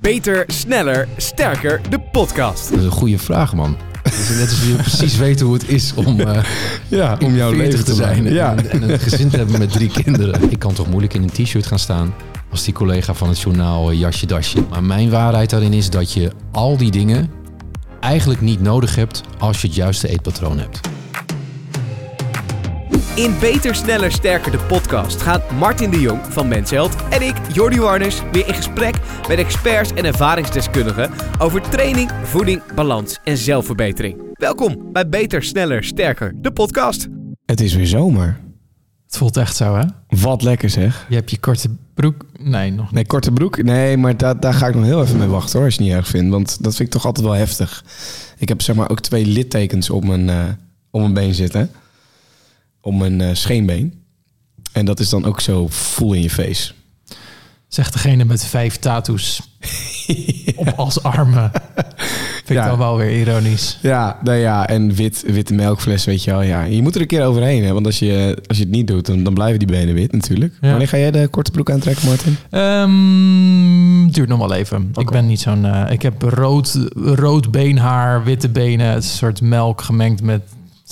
Beter, sneller, sterker, de podcast. Dat is een goede vraag, man. Het is net alsof je precies weet hoe het is om, eh Ja, om jouw 40 leven te zijn en, Ja. en een gezin te hebben met drie kinderen. Ik kan toch moeilijk in een t-shirt gaan staan als die collega van het journaal eh, jasje dasje. Maar mijn waarheid daarin is dat je al die dingen eigenlijk niet nodig hebt als je het juiste eetpatroon hebt. In Beter, sneller, sterker, de podcast gaat Martin de Jong van Mensheld en ik, Jordi Warners, weer in gesprek met experts en ervaringsdeskundigen over training, voeding, balans en zelfverbetering. Welkom bij Beter, sneller, sterker, de podcast. Het is weer zomer. Het voelt echt zo, hè? Wat lekker zeg. Je hebt je korte broek... Nee, nog niet. Nee, korte broek. Nee, maar da daar ga ik nog heel even mee wachten hoor, als je het niet erg vindt. Want dat vind ik toch altijd wel heftig. Ik heb zeg maar ook twee littekens op mijn, eh, op mijn been zitten. Op mijn eh, scheenbeen. En dat is dan ook zo full in je face. Zegt degene met vijf tattoos op als armen. Vind Ja. ik dan wel weer ironisch. Ja, nou ja, en wit, witte melkfles, weet je wel. Ja, je moet er een keer overheen, hè. Want als je, als je het niet doet, dan, dan blijven die benen wit natuurlijk. Ja. Wanneer ga jij de korte broek aantrekken, Martin? Ehm, duurt nog wel even. Ik ben niet zo'n... eh, ik heb rood, rood beenhaar, witte benen. Het is een soort melk gemengd met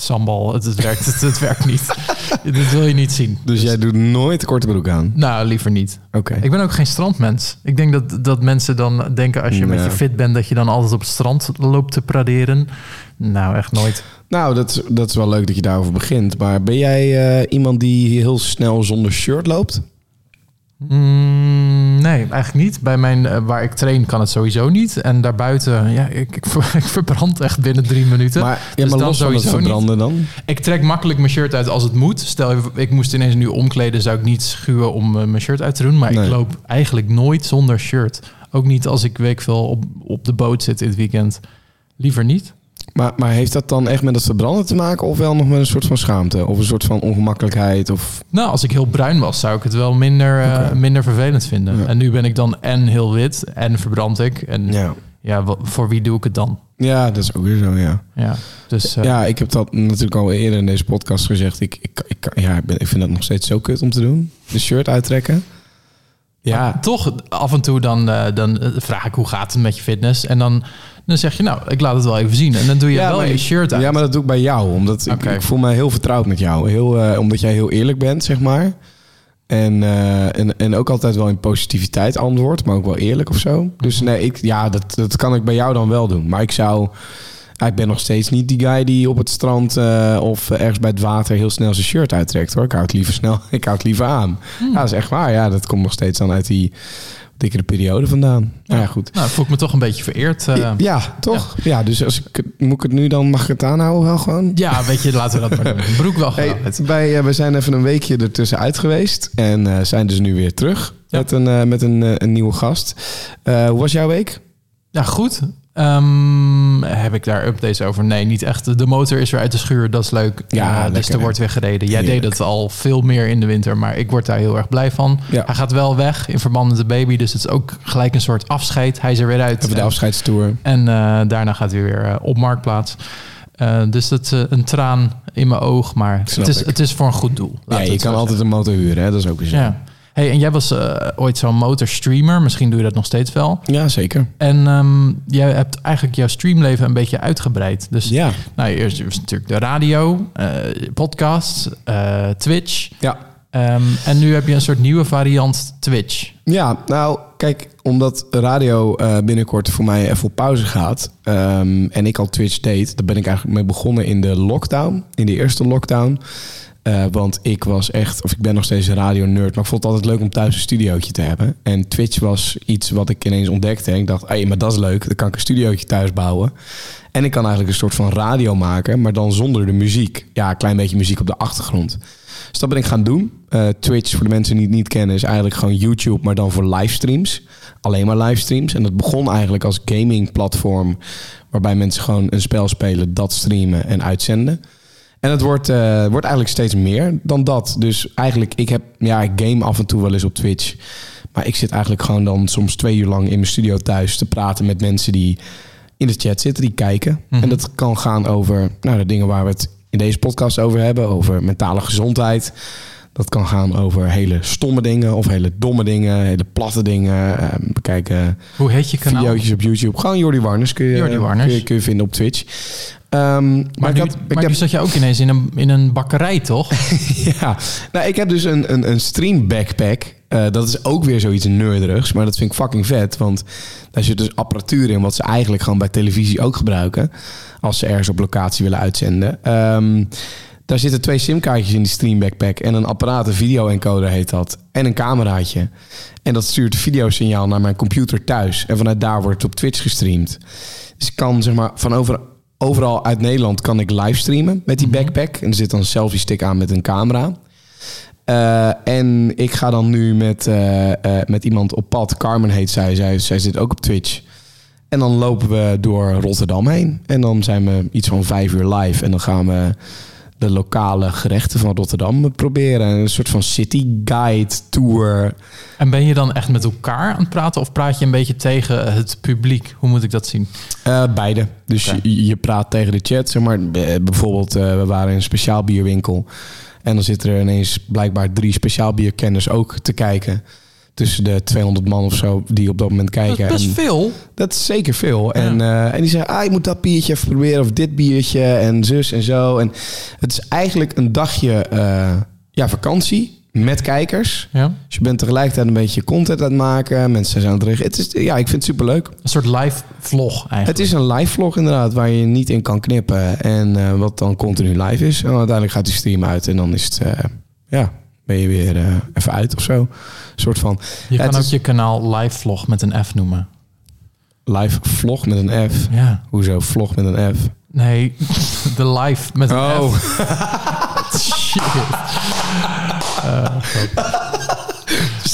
sambal. Het, het werkt, het, het werkt niet. Dit wil je niet zien. Dus jij doet nooit korte broek aan? Nou, liever niet. Oké. Ik ben ook geen strandmens. Ik denk dat, dat mensen dan denken als je met je fit bent... dat je dan altijd op het strand loopt te praderen. Nou, echt nooit. Nou, dat is, dat is wel leuk dat je daarover begint. Maar ben jij eh, iemand die heel snel zonder shirt loopt? Mm, nee, eigenlijk niet. Bij mijn, eh, waar ik train kan het sowieso niet. En daarbuiten, ja, ik, ik, ver- ik verbrand echt binnen drie minuten. Maar, ja, Dus maar dan het sowieso verbranden dan? Ik trek makkelijk mijn shirt uit als het moet. Stel, ik moest ineens nu omkleden, zou ik niet schuwen om eh, mijn shirt uit te doen. Maar Nee. ik loop eigenlijk nooit zonder shirt. Ook niet als ik week veel op, op de boot zit dit weekend. Liever niet. Maar, maar heeft dat dan echt met het verbranden te maken? Of wel nog met een soort van schaamte? Of een soort van ongemakkelijkheid? Of... Nou, als ik heel bruin was, zou ik het wel minder, eh, minder vervelend vinden. Ja. En nu ben ik dan en heel wit en verbrand ik. En ja, voor wie doe ik het dan? ja, dat is ook weer zo, ja. Ja, dus eh, Ja, ik heb dat natuurlijk al eerder in deze podcast gezegd. Ik, ik, ik, ja, ik, ben, ik vind dat nog steeds zo kut om te doen. De shirt uittrekken. Ja, Maar toch af en toe dan, eh, dan vraag ik hoe gaat het met je fitness. En dan, dan zeg je nou, ik laat het wel even zien. En dan doe je Ja, wel je shirt uit. Ja, maar dat doe ik bij jou. Omdat ik, ik voel mij heel vertrouwd met jou. Heel, eh, omdat jij heel eerlijk bent, zeg maar. En, eh, en, en ook altijd wel in positiviteit antwoord, maar ook wel eerlijk of zo. Dus nee, ik, ja, dat, dat kan ik bij jou dan wel doen. Maar ik zou... Ik ben nog steeds niet die guy die op het strand eh, of ergens bij het water heel snel zijn shirt uittrekt hoor. Ik hou het liever snel, ik hou het liever aan. Ja, dat is echt waar. Ja, dat komt nog steeds dan uit die dikkere periode vandaan. Ja, ja goed. Nou, voel ik me toch een beetje vereerd. eh. ja, toch? Ja. dus als ik, het- moet ik het nu dan, mag ik het aanhouden wel gewoon? ja, weet je, laten we dat maar doen. Broek wel Hey, wij, eh, we zijn even een weekje ertussen uit geweest. En eh, zijn dus nu weer terug Ja. met, een, eh, met een, eh, een nieuwe gast. Eh, hoe was jouw week? Ja, goed. Ehm, heb ik daar updates over? Nee, niet echt. De motor is weer uit de schuur, dat is leuk. Ja, dus er wordt weer gereden. Jij Heerlijk. deed het al veel meer in de winter, maar ik word daar heel erg blij van. Ja. Hij gaat wel weg in verband met de baby, dus het is ook gelijk een soort afscheid. Hij is er weer uit. De afscheidstour. En eh, daarna gaat hij weer eh, op marktplaats. Eh, dus dat is een traan in mijn oog, maar het is, ik. het is voor een goed doel. Ja, je kan altijd een motor huren, hè? dat is ook zeggen. Ja. Hey, en jij was eh, ooit zo'n motorstreamer, misschien doe je dat nog steeds wel. Ja, zeker. En ehm, jij hebt eigenlijk jouw streamleven een beetje uitgebreid. Dus Ja, nou, eerst was natuurlijk de radio, eh podcasts, eh, Twitch. ja. Ehm, en nu heb je een soort nieuwe variant Twitch. Ja, nou, kijk, omdat radio binnenkort voor mij even op pauze gaat ehm, en ik al Twitch deed, daar ben ik eigenlijk mee begonnen in de lockdown, in de eerste lockdown. Eh, want ik was echt, of ik ben nog steeds een radio-nerd, maar ik vond het altijd leuk om thuis een studiootje te hebben. En Twitch was iets wat ik ineens ontdekte. En ik dacht, hé, maar dat is leuk, dan kan ik een studiootje thuis bouwen. En ik kan eigenlijk een soort van radio maken, maar dan zonder de muziek. Ja, een klein beetje muziek op de achtergrond. Dus dat ben ik gaan doen. Eh, Twitch, voor de mensen die het niet kennen, is eigenlijk gewoon YouTube, maar dan voor livestreams. Alleen maar livestreams. En dat begon eigenlijk als gaming platform, waarbij mensen gewoon een spel spelen, dat streamen en uitzenden. En het wordt, eh, wordt eigenlijk steeds meer dan dat. Dus eigenlijk, ik heb, ja, ik game af en toe wel eens op Twitch. Maar ik zit eigenlijk gewoon dan soms twee uur lang in mijn studio thuis te praten met mensen die in de chat zitten, die kijken. Mhm. En dat kan gaan over nou, de dingen waar we het in deze podcast over hebben, over mentale gezondheid. Dat kan gaan over hele stomme dingen of hele domme dingen, hele platte dingen. Eh, we kijken Hoe heet je kanaal? video's op YouTube. Gewoon Jordi Warners kun je, Jordi Warners. Kun je, kun je vinden op Twitch. Ehm, maar, Maar, ik nu, had, ik maar heb, nu zat je ook ineens in een, in een bakkerij, toch? ja, nou, ik heb dus een, een, een stream backpack. Eh, dat is ook weer zoiets nerderigs, maar dat vind ik fucking vet. Want daar zit dus apparatuur in wat ze eigenlijk gewoon bij televisie ook gebruiken. Als ze ergens op locatie willen uitzenden. Ehm, daar zitten twee simkaartjes in die stream backpack. En een apparaat, een video-encoder heet dat. En een cameraatje. En dat stuurt een videosignaal naar mijn computer thuis. En vanuit daar wordt het op Twitch gestreamd. Dus ik kan zeg maar van over, overal uit Nederland kan ik livestreamen met die backpack. En er zit dan een selfie stick aan met een camera. Eh, en ik ga dan nu met, eh, eh, met iemand op pad. Carmen heet zij. zij. Zij zit ook op Twitch. En dan lopen we door Rotterdam heen. En dan zijn we iets van vijf uur live. En dan gaan we de lokale gerechten van Rotterdam proberen. Een soort van city guide tour. En ben je dan echt met elkaar aan het praten of praat je een beetje tegen het publiek? Hoe moet ik dat zien? Eh, beide. Dus je, je praat tegen de chat. Zeg maar, B- bijvoorbeeld, eh, we waren in een speciaal bierwinkel. En dan zitten er ineens blijkbaar drie speciaal bierkenners ook te kijken. Tussen de 200 man of zo die op dat moment Dat kijken. is best En veel. dat is zeker veel. Ja. En, eh, en die zeggen, ah, je moet dat biertje even proberen. Of dit biertje en zus en zo. En het is eigenlijk een dagje eh, ja, vakantie met kijkers. Ja. Dus je bent tegelijkertijd een beetje content aan het maken. Mensen zijn aan het reageren. Het is, ja, ik vind het superleuk. Een soort live vlog eigenlijk. Het is een live vlog inderdaad, waar je niet in kan knippen. En eh, wat dan continu live is. En uiteindelijk gaat die stream uit en dan is het, ja, ben je weer eh, even uit of zo. Een soort van je Ja, kan ook is- je kanaal live vlog met een F noemen. live vlog met een F. Ja. Hoezo vlog met een F? Nee, de live met een Oh. F. Shit.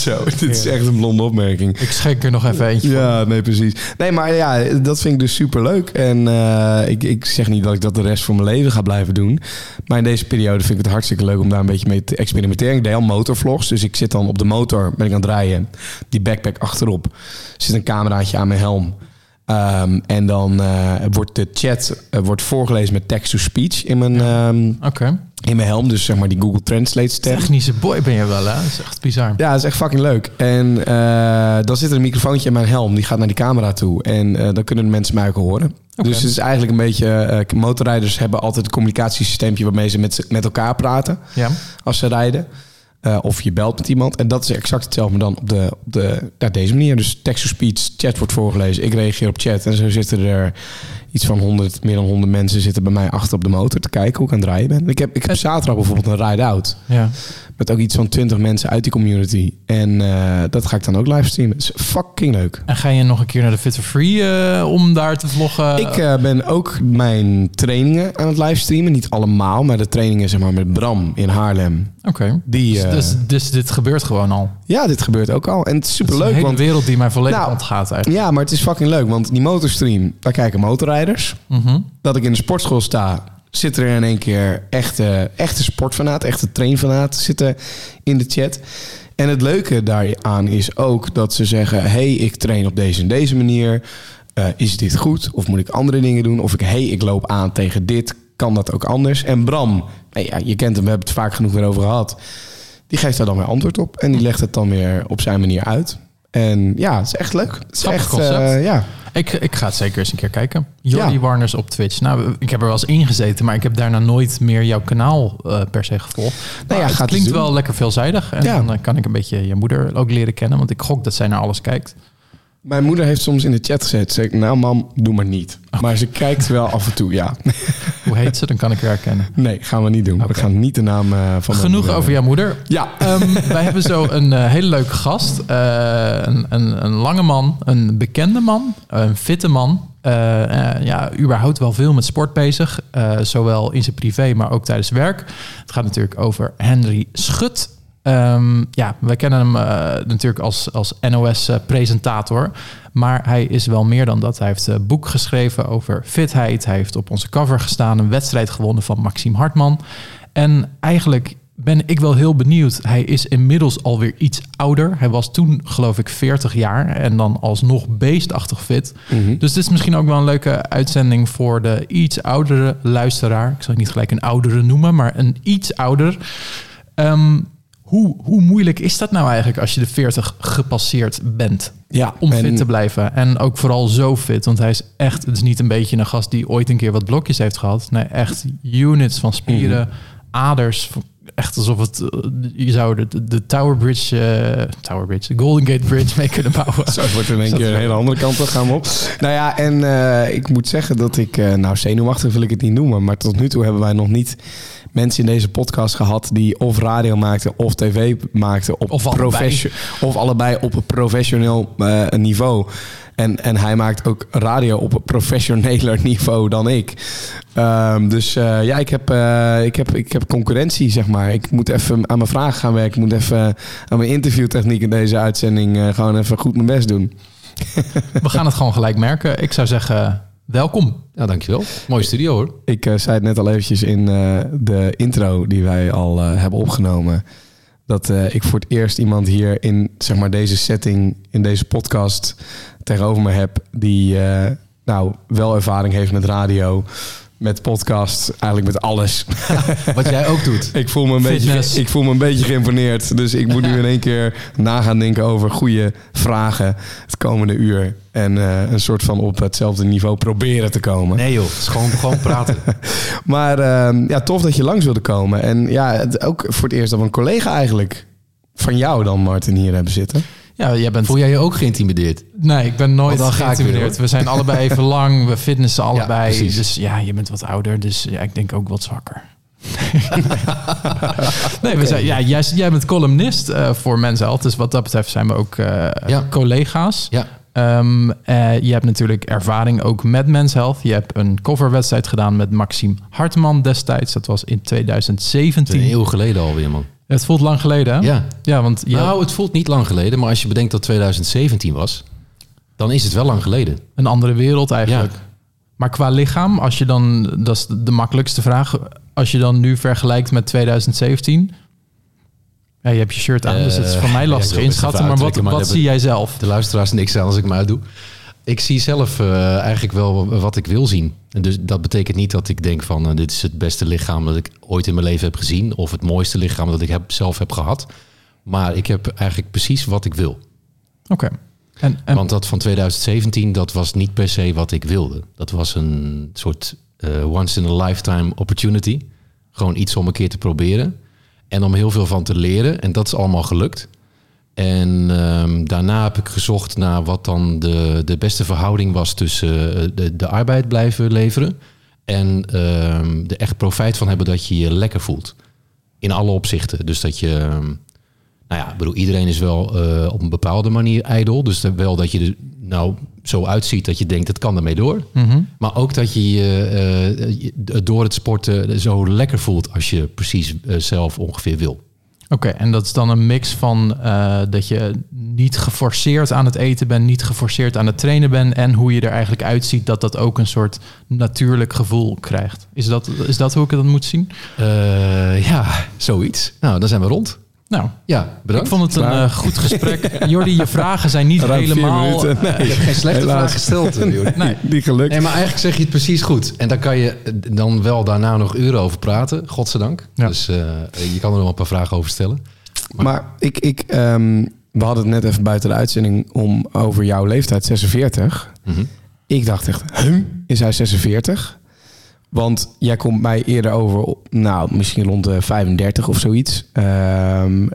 Zo, dit is echt een blonde opmerking. Ik schenk er nog even eentje van. Ja, nee, precies. Nee, maar ja, dat vind ik dus super leuk. En eh, ik, ik zeg niet dat ik dat de rest van mijn leven ga blijven doen. Maar in deze periode vind ik het hartstikke leuk om daar een beetje mee te experimenteren. Ik deed al motorvlogs, dus ik zit dan op de motor, ben ik aan het rijden. Die backpack achterop zit een cameraatje aan mijn helm. Ehm, en dan eh, wordt de chat eh, wordt voorgelezen met text-to-speech in mijn, ehm, Oké. In mijn helm. Dus zeg maar die Google Translate stem. Technische boy ben je wel, hè? Dat is echt bizar. Ja, dat is echt fucking leuk. En eh, dan zit er een microfoontje in mijn helm. Die gaat naar die camera toe. En eh, dan kunnen de mensen mij ook horen. Dus het is eigenlijk een beetje... eh, motorrijders hebben altijd een communicatiesysteempje... waarmee ze met, met elkaar praten Ja. als ze rijden. Of je belt met iemand. En dat is exact hetzelfde, dan op, de, op de, ja, deze manier. Dus text-to-speech, chat wordt voorgelezen. Ik reageer op chat. En zo zitten er iets van 100, meer dan 100 mensen... zitten bij mij achter op de motor te kijken hoe ik aan het rijden ben. Ik heb, ik heb zaterdag bijvoorbeeld een ride-out... Ja. met ook iets van 20 mensen uit die community. En eh, dat ga ik dan ook livestreamen. Is fucking leuk. En ga je nog een keer naar de Fit for Free eh, om daar te vloggen? ik eh, ben ook mijn trainingen aan het livestreamen. Niet allemaal, maar de trainingen zeg maar met Bram in Haarlem. Oké. Die, Dus, dus, dus dit gebeurt gewoon al. Ja, dit gebeurt ook al. En het is Het super is een leuk. hele Want, wereld die mij volledig Nou, ontgaat eigenlijk. ja, maar het is fucking leuk. Want die motorstream, daar kijken motorrijders. Mhm. Dat ik in de sportschool sta, zit er in één keer echte, echte sportfanaat, echte trainfanaat zitten in de chat. En het leuke daaraan is ook dat ze zeggen: hey, ik train op deze en deze manier. Eh, is dit goed? Of moet ik andere dingen doen? Of ik, hey, ik loop aan tegen dit. Kan dat ook anders? En Bram, nou ja, je kent hem, we hebben het vaak genoeg weer over gehad. Die geeft daar dan weer antwoord op. En die legt het dan weer op zijn manier uit. En ja, het is echt leuk. Het is Grappig echt, eh, ja. Ik, ik ga het zeker eens een keer kijken. Jordi Ja. Warners op Twitch. Nou, ik heb er wel eens ingezeten, maar ik heb daarna nooit meer jouw kanaal eh, per se gevolgd. Maar ja, het ga het klinkt wel lekker veelzijdig. En Ja. dan eh, kan ik een beetje je moeder ook leren kennen, want ik gok dat zij naar alles kijkt. Mijn moeder heeft soms in de chat gezet. Ik, nou mam, doe maar niet. Maar ze kijkt wel af en toe, ja. Hoe heet ze? Dan kan ik haar herkennen. Nee, gaan we niet doen. We gaan niet de naam eh, van Genoeg moeder- over jouw moeder. Ja. Ehm, wij hebben zo een eh, hele leuke gast. Eh, een, een, een lange man, een bekende man, een fitte man. Eh, eh, ja, überhaupt wel veel met sport bezig. Eh, zowel in zijn privé, maar ook tijdens werk. Het gaat natuurlijk over Henry Schut. Ehm, ja, wij kennen hem eh, natuurlijk als, als NOS-presentator. maar hij is wel meer dan dat. Hij heeft een boek geschreven over fitheid. Hij heeft op onze cover gestaan. Een wedstrijd gewonnen van Maxime Hartman. En eigenlijk ben ik wel heel benieuwd. Hij is inmiddels alweer iets ouder. Hij was toen, geloof ik, 40 jaar. En dan alsnog beestachtig fit. Mhm. Dus dit is misschien ook wel een leuke uitzending voor de iets oudere luisteraar. Ik zal niet gelijk een oudere noemen, maar een iets ouder. Ehm, Hoe, hoe moeilijk is dat nou eigenlijk als je de 40 gepasseerd bent? Ja, Om en- fit te blijven. En ook vooral zo fit. Want hij is echt, het is niet een beetje een gast die ooit een keer wat blokjes heeft gehad. Nee, echt units van spieren, Mhm. aders. Echt alsof het, eh, je zou de, de, Tower Bridge, eh, Tower Bridge, de Golden Gate Bridge mee kunnen bouwen. Zo, wordt in één keer een hele andere kant op. Gaan we op. Nou ja, en eh, ik moet zeggen dat ik... nou, zenuwachtig wil ik het niet noemen. Maar tot nu toe hebben wij nog niet mensen in deze podcast gehad... die of radio maakten of tv maakten op Of allebei. Of allebei op een professioneel eh, niveau. En, en hij maakt ook radio op een professioneler niveau dan ik. Ehm, dus eh, ja, ik heb, eh, ik, heb, ik heb concurrentie, zeg maar. Ik moet even aan mijn vragen gaan werken. Ik moet even aan mijn interviewtechniek in deze uitzending... gewoon even goed mijn best doen. We gaan het gewoon gelijk merken. Ik zou zeggen, welkom. Ja, dankjewel. Mooie studio hoor. Ik eh, zei het net al eventjes in eh, de intro die wij al eh, hebben opgenomen. Dat eh, ik voor het eerst iemand hier in zeg maar, deze setting, in deze podcast tegenover me heb. Die eh, nou wel ervaring heeft met radio, met podcast, eigenlijk met alles. Wat jij ook doet. ik, voel me een beetje, ik voel me een beetje geïmponeerd. Dus ik moet nu in één keer na gaan denken over goede vragen het komende uur. En eh, een soort van op hetzelfde niveau proberen te komen. Nee joh, het is gewoon, gewoon praten. Maar ehm, ja, tof dat je langs wilde komen. En ja, het, ook voor het eerst dat we een collega eigenlijk van jou dan, Martin, hier hebben zitten. Ja, jij bent... Voel jij je ook geïntimideerd? Nee, ik ben nooit dan ga ik weer, geïntimideerd. We zijn allebei even lang, we fitnessen allebei. precies. dus ja, je bent wat ouder, dus ja, ik denk ook wat zwakker. nee, we zijn, ja, jij, jij bent columnist eh, voor Men's Health, dus wat dat betreft zijn we ook eh, Ja. collega's. Ja. Eh, je hebt natuurlijk ervaring ook met Men's Health. Je hebt een coverwedstrijd gedaan met Maxime Hartman destijds. Dat was in Het is een 2017. eeuw geleden alweer man. Het voelt lang geleden, hè? Ja. Ja, want je Nou, het voelt niet lang geleden, maar als je bedenkt dat 2017 was, dan is het wel lang geleden. een andere wereld eigenlijk. Maar qua lichaam, als je dan, dat is de makkelijkste vraag, als je dan nu vergelijkt met 2017. Ja, je hebt je shirt aan, dus het is voor mij Eh, lastig ja, wil het inschatten. Maar wat, wat zie jij zelf? De luisteraars niks aan als ik me uitdoe. Ik zie zelf eh, eigenlijk wel wat ik wil zien. En dus dat betekent niet dat ik denk van eh, dit is het beste lichaam dat ik ooit in mijn leven heb gezien. Of het mooiste lichaam dat ik heb, zelf heb gehad. Maar ik heb eigenlijk precies wat ik wil. Oké. En, en Want dat van 2017, dat was niet per se wat ik wilde. Dat was een soort eh, once in a lifetime opportunity. Gewoon iets om een keer te proberen. En om heel veel van te leren. En dat is allemaal gelukt. En ehm, daarna heb ik gezocht naar wat dan de, de beste verhouding was tussen eh, de, de arbeid blijven leveren. En ehm, er echt profijt van hebben dat je je lekker voelt. In alle opzichten. Dus dat je. ehm, nou ja, ik bedoel, iedereen is wel eh, op een bepaalde manier ijdel. Dus wel dat je er nou zo uitziet dat je denkt, het kan ermee door. Mhm. Maar ook dat je je eh, je door het sporten zo lekker voelt als je precies zelf ongeveer wil. Oké, en dat is dan een mix van eh, dat je niet geforceerd aan het eten bent, niet geforceerd aan het trainen bent en hoe je er eigenlijk uitziet, dat dat ook een soort natuurlijk gevoel krijgt. Is dat, is dat hoe ik dan moet zien? Eh, ja, zoiets. Nou, dan zijn we rond. Nou, Ja, bedankt. ik vond het een eh, goed gesprek. Jordi, je vragen zijn niet Ruim helemaal... minuten. eh, Ik heb geen slechte Helaas. vraag gesteld. Jordi. nee. Die gelukt. Nee, maar eigenlijk zeg je het precies goed. En daar kan je eh, dan wel daarna nog uren over praten, godzijdank. Ja. Dus eh, je kan er nog een paar vragen over stellen. Maar ik, ik, ehm, we hadden het net even buiten de uitzending om over jouw leeftijd, 46. Mhm. Ik dacht echt, huh? is hij 46? Want jij komt mij eerder over, op, nou, misschien rond de 35 of zoiets. Ehm,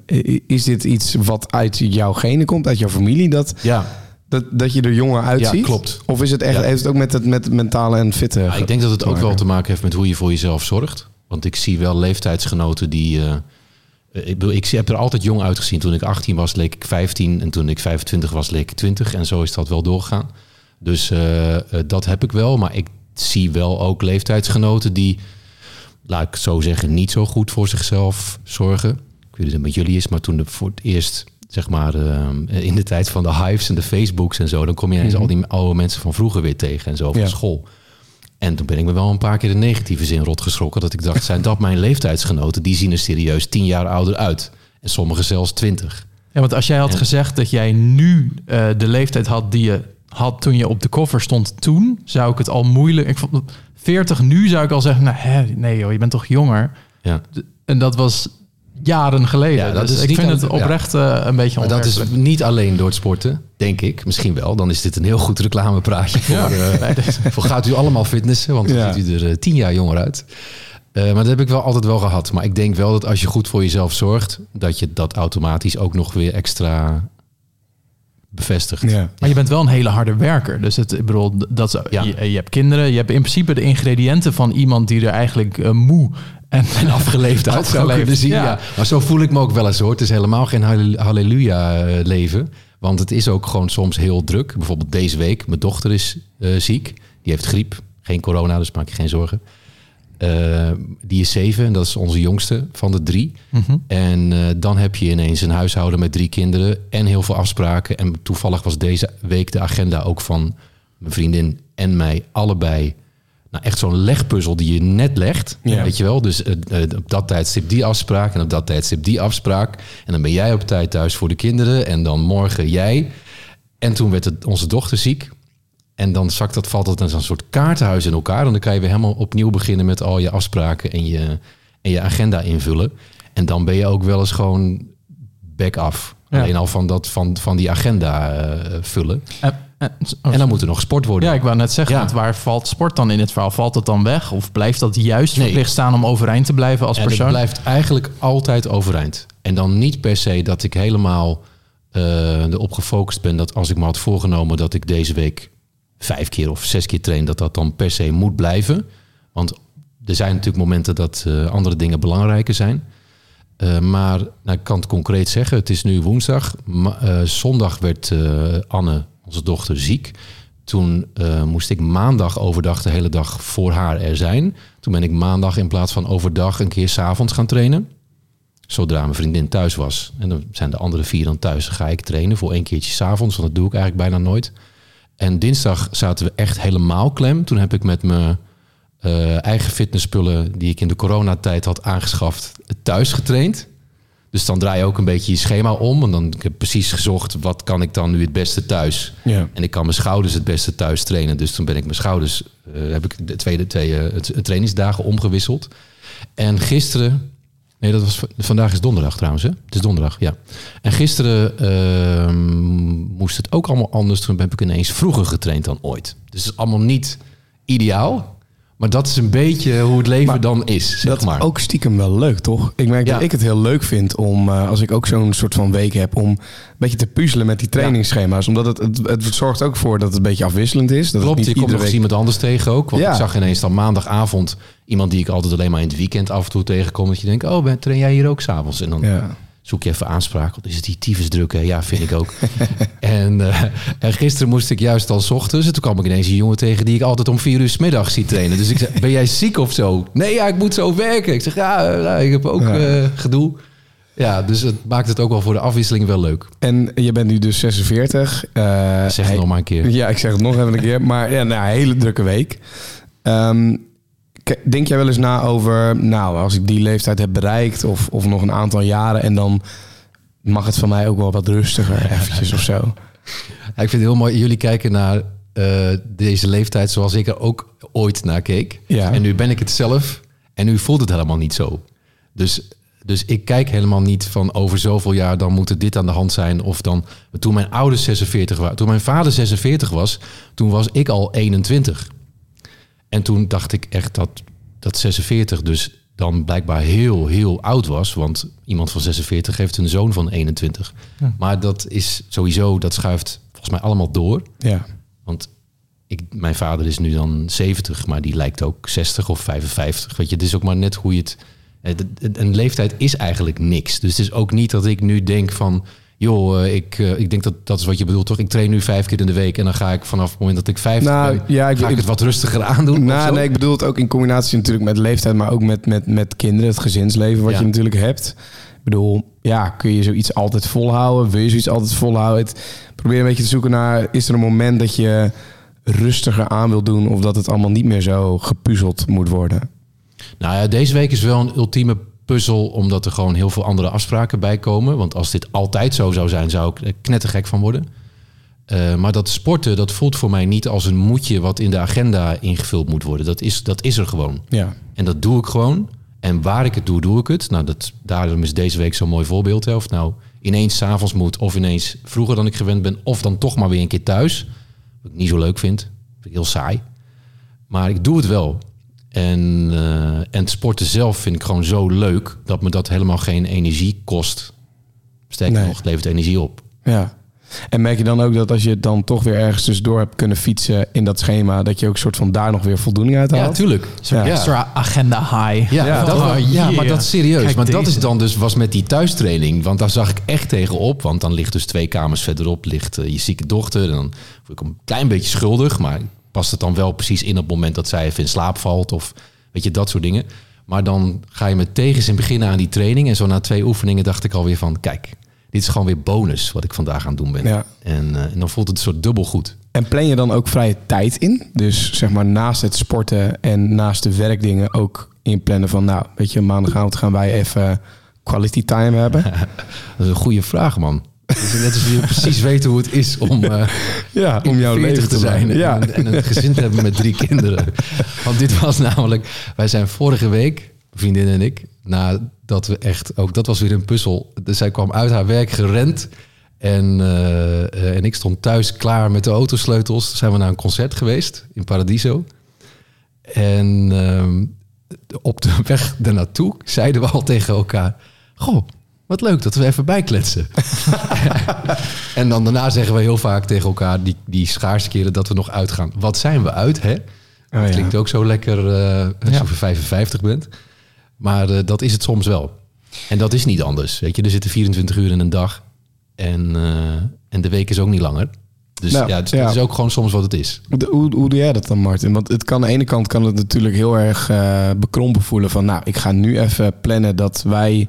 is dit iets wat uit jouw genen komt, uit jouw familie, dat, Ja, dat, dat je er jonger uitziet? Ja, klopt. Of is het echt, Ja. heeft het ook met het, met het mentale en fitte? Ja, ik denk dat het ook wel te maken heeft met hoe je voor jezelf zorgt. Want ik zie wel leeftijdsgenoten die. eh, eh, ik, ik heb er altijd jong uitgezien. Toen ik 18 was, leek ik 15. En toen ik 25 was, leek ik 20. En zo is dat wel doorgegaan. Dus eh, dat heb ik wel. Maar ik zie wel ook leeftijdsgenoten die, laat ik zo zeggen, niet zo goed voor zichzelf zorgen. Ik weet niet of het met jullie is, maar toen de, voor het eerst, zeg maar, eh, in de tijd van de hives en de Facebooks en zo, dan kom je ineens al die oude mensen van vroeger weer tegen en zo van Ja. school. En toen ben ik me wel een paar keer de negatieve zin rot geschrokken. Dat ik dacht, zijn dat mijn leeftijdsgenoten? Die zien er serieus tien jaar ouder uit. En sommigen zelfs twintig. Ja, want als jij had gezegd dat jij nu eh, de leeftijd had die je had toen je op de cover stond toen, zou ik het al moeilijk... Ik vond 40 nu zou ik al zeggen, nou, hè, nee joh, je bent toch jonger? Ja. En dat was jaren geleden. Ja, dat dus is ik vind het oprecht eh, een beetje Maar dat is onwerkelijk. niet alleen door het sporten, denk ik. Misschien wel. Dan is dit een heel goed reclamepraatje voor, eh, voor gaat u allemaal fitnessen. Want dan Ja. ziet u er eh, tien jaar jonger uit. Maar dat heb ik wel altijd wel gehad. Maar ik denk wel dat als je goed voor jezelf zorgt... dat je dat automatisch ook nog weer extra bevestigt. Ja. Maar je bent wel een hele harde werker. Dus het, ik bedoel, dat, is- Ja. je, je hebt kinderen. Je hebt in principe de ingrediënten van iemand die er eigenlijk eh, moe en, en afgeleefd uit zou kunnen zien, ja. Maar zo voel ik me ook wel eens hoor. Het is helemaal geen halle- halleluja eh, leven. Want het is ook gewoon soms heel druk. Bijvoorbeeld deze week, mijn dochter is eh, ziek. Die heeft griep. Geen corona, dus maak je geen zorgen. Eh, die is zeven en dat is onze jongste van de drie. Mhm. En eh, dan heb je ineens een huishouden met drie kinderen en heel veel afspraken. En toevallig was deze week de agenda ook van mijn vriendin en mij allebei. Nou, echt zo'n legpuzzel die je net legt. Ja. Weet je wel? Dus eh, op dat tijdstip die afspraak en op dat tijdstip die afspraak. En dan ben jij op tijd thuis voor de kinderen en dan morgen jij. En toen werd het, onze dochter ziek. En dan zakt dat, valt dat in zo'n soort kaartenhuis in elkaar. En dan kan je weer helemaal opnieuw beginnen met al je afspraken en je, en je agenda invullen. En dan ben je ook wel eens gewoon back af. Ja. Alleen al van, dat, van, van die agenda eh, vullen. En, en- oh, En dan moet er nog gesport worden. ja, ik wou net zeggen, Ja. want waar valt sport dan in het verhaal? Valt het dan weg? Of blijft dat juist Nee. verplicht staan om overeind te blijven als En het persoon? blijft eigenlijk altijd overeind. En dan niet per se dat ik helemaal eh, erop gefocust ben dat als ik me had voorgenomen dat ik deze week vijf keer of zes keer train, dat dat dan per se moet blijven. Want er zijn natuurlijk momenten dat eh, andere dingen belangrijker zijn. Eh, maar nou, ik kan het concreet zeggen, het is nu woensdag. Eh, zondag werd Anne, onze dochter, ziek. Toen moest ik maandag overdag de hele dag voor haar er zijn. Toen ben ik maandag in plaats van overdag een keer s'avonds gaan trainen. Zodra mijn vriendin thuis was. En dan zijn de andere vier dan thuis. Ga ik trainen voor één keertje s'avonds. Want dat doe ik eigenlijk bijna nooit. En dinsdag zaten we echt helemaal klem. Toen heb ik met mijn eh, eigen fitnessspullen... die ik in de coronatijd had aangeschaft, thuis getraind. Dus dan draai je ook een beetje je schema om. En dan ik heb precies gezocht, wat kan ik dan nu het beste thuis? Ja. En ik kan mijn schouders het beste thuis trainen. Dus toen ben ik mijn schouders, eh, heb ik de tweede twee het trainingsdagen omgewisseld. En gisteren, nee, dat was vandaag is donderdag trouwens, hè? Het is donderdag, ja. En gisteren ehm, moest het ook allemaal anders. Toen heb ik ineens vroeger getraind dan ooit. Dus het is allemaal niet ideaal. Maar dat is een beetje hoe het leven Maar dan is, zeg dat maar. ook stiekem wel leuk, toch? Ik merk Ja. dat ik het heel leuk vind om, eh, als ik ook zo'n soort van week heb, om een beetje te puzzelen met die trainingsschema's. Omdat het, het, het zorgt ook voor dat het een beetje afwisselend is. Dat Klopt, je komt nog eens iemand anders tegen ook. Want Ja. ik zag ineens dan maandagavond iemand die ik altijd alleen maar in het weekend af en toe tegenkom. Dat je denkt, oh, ben- train jij hier ook s'avonds? En dan Ja. Zoek je even aanspraak. Want is het die tyfus druk? hè? Ja, vind ik ook. en, eh, en gisteren moest ik juist al 's ochtends. En toen kwam ik ineens een jongen tegen die ik altijd om vier uur 's middags zie trainen. Dus ik zei, ben jij ziek of zo? Nee, ja, ik moet zo werken. Ik zeg, ja, nou, ik heb ook Ja. eh, gedoe. Ja, dus het maakt het ook wel voor de afwisseling wel leuk. En je bent nu dus 46. eh, Zeg het nog maar een keer. Ja, ik zeg het nog even een keer. Maar ja, nou, een hele drukke week. Ehm, denk jij wel eens na over, nou, als ik die leeftijd heb bereikt of, of nog een aantal jaren en dan mag het van mij ook wel wat rustiger eventjes of zo. Ja, ik vind het heel mooi. Jullie kijken naar eh, deze leeftijd zoals ik er ook ooit naar keek. Ja. En nu ben ik het zelf. En nu voelt het helemaal niet zo. Dus, dus ik kijk helemaal niet van over zoveel jaar dan moet er dit aan de hand zijn. Of dan toen mijn ouders 46 waren. Toen mijn vader 46 was, toen was ik al 21. En toen dacht ik echt dat, dat 46 dus dan blijkbaar heel, heel oud was. Want iemand van 46 heeft een zoon van 21. Maar dat is sowieso, dat schuift volgens mij allemaal door. Ja. Want ik, mijn vader is nu dan 70, maar die lijkt ook 60 of 55. Weet je, het is ook maar net hoe je het. eh, Een leeftijd is eigenlijk niks. Dus het is ook niet dat ik nu denk van. Joh, eh, ik, eh, ik denk dat dat is wat je bedoelt, toch? Ik train nu vijf keer in de week en dan ga ik vanaf het moment dat ik 50 Nou, ben, ja, ik- ga ik, ik- het wat rustiger aandoen. Nou, nee, ik bedoel het ook in combinatie natuurlijk met leeftijd, maar ook met, met, met kinderen, het gezinsleven wat Ja. je natuurlijk hebt. Ik bedoel, ja, kun je zoiets altijd volhouden? Wil je zoiets altijd volhouden? Het, probeer een beetje te zoeken naar, is er een moment dat je rustiger aan wil doen of dat het allemaal niet meer zo gepuzzeld moet worden? Nou ja, deze week is wel een ultieme puzzel, omdat er gewoon heel veel andere afspraken bij komen. Want als dit altijd zo zou zijn, zou ik er knettergek van worden. Eh, maar dat sporten, dat voelt voor mij niet als een moetje wat in de agenda ingevuld moet worden. Dat is, dat is er gewoon. Ja. En dat doe ik gewoon. En waar ik het doe, doe ik het. Nou, dat, daarom is deze week zo'n mooi voorbeeld. Hè. Of nou ineens 's avonds moet, of ineens vroeger dan ik gewend ben, of dan toch maar weer een keer thuis. Wat ik niet zo leuk vind. Vind ik heel saai. Maar ik doe het wel. En, eh, en het sporten zelf vind ik gewoon zo leuk dat me dat helemaal geen energie kost. Sterker Nee. nog, het levert energie op. Ja. En merk je dan ook dat als je dan toch weer ergens tussendoor hebt kunnen fietsen in dat schema, dat je ook soort van daar nog weer voldoening uit haalt? Ja, tuurlijk. Zo'n Ja. extra agenda high. Ja, Ja. dat, Oh, ja maar dat is serieus. Kijk maar dat is dan dus was met die thuistraining. Want daar zag ik echt tegenop. Want dan ligt dus twee kamers verderop ligt eh, je zieke dochter. En dan voel ik me een klein beetje schuldig. Maar past het dan wel precies in op het moment dat zij even in slaap valt. Of weet je, dat soort dingen. Maar dan ga je met tegenzin beginnen aan die training. En zo na twee oefeningen dacht ik alweer van... Kijk, dit is gewoon weer bonus wat ik vandaag aan het doen ben. Ja. En, eh, en dan voelt het een soort dubbel goed. En plan je dan ook vrije tijd in? Dus zeg maar naast het sporten en naast de werkdingen ook inplannen van, nou, weet je, maandagavond gaan wij even quality time hebben. Dat is een goede vraag, man. Is net als je precies weet hoe het is om... eh, Ja, om jouw 40 leven te zijn. en, Ja. en, en een gezin te hebben met drie kinderen. Want dit was namelijk, wij zijn vorige week, vriendin en ik, nadat we echt, ook dat was weer een puzzel. Dus zij kwam uit haar werk gerend en, eh, eh, en ik stond thuis klaar met de autosleutels. Toen zijn we naar een concert geweest in Paradiso. En ehm, op de weg ernaartoe zeiden we al tegen elkaar, goh, wat leuk dat we even bijkletsen. En dan daarna zeggen we heel vaak tegen elkaar, die, die schaarse keren dat we nog uitgaan. Wat zijn we uit, hè? Oh, ja. Klinkt ook zo lekker eh als Ja. je 55 bent. Maar eh, dat is het soms wel. En dat is niet anders. Weet je, er zitten 24 uur in een dag. En, eh, en de week is ook niet langer. Dus Nou, ja, het, ja. het is ook gewoon soms wat het is. De- Hoe, hoe doe jij dat dan, Martin? Want het kan aan de ene kant kan het natuurlijk heel erg bekrompen voelen van, nou, ik ga nu even plannen dat wij,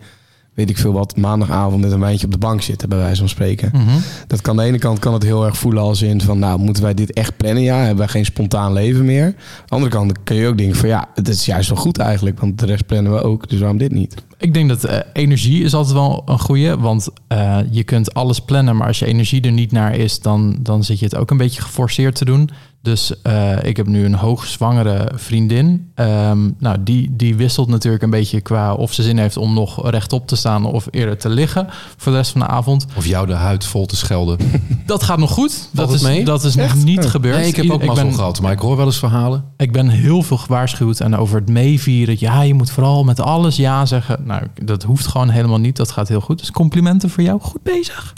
weet ik veel wat, maandagavond met een wijntje op de bank zitten, bij wijze van spreken. Mhm. Dat kan aan de ene kant kan het heel erg voelen als in van, nou, moeten wij dit echt plannen? Ja, hebben wij geen spontaan leven meer? Aan de andere kant kun je ook denken van, ja, het is juist wel goed eigenlijk, want de rest plannen we ook, dus waarom dit niet? Ik denk dat eh, energie is altijd wel een goede, want eh, je kunt alles plannen, maar als je energie er niet naar is, dan, dan zit je het ook een beetje geforceerd te doen. Dus eh, ik heb nu een hoogzwangere vriendin. Ehm, nou, die, die wisselt natuurlijk een beetje qua of ze zin heeft om nog rechtop te staan of eerder te liggen voor de rest van de avond. Of jou de huid vol te schelden. Dat gaat nog goed. Dat is, mee? dat is nog niet gebeurd. Nee, ik heb ook mazzel gehad. Maar ik hoor wel eens verhalen. ik ben heel veel gewaarschuwd en over het meevieren. Ja, je moet vooral met alles ja zeggen. Nou, dat hoeft gewoon helemaal niet. Dat gaat heel goed. Dus complimenten voor jou. Goed bezig.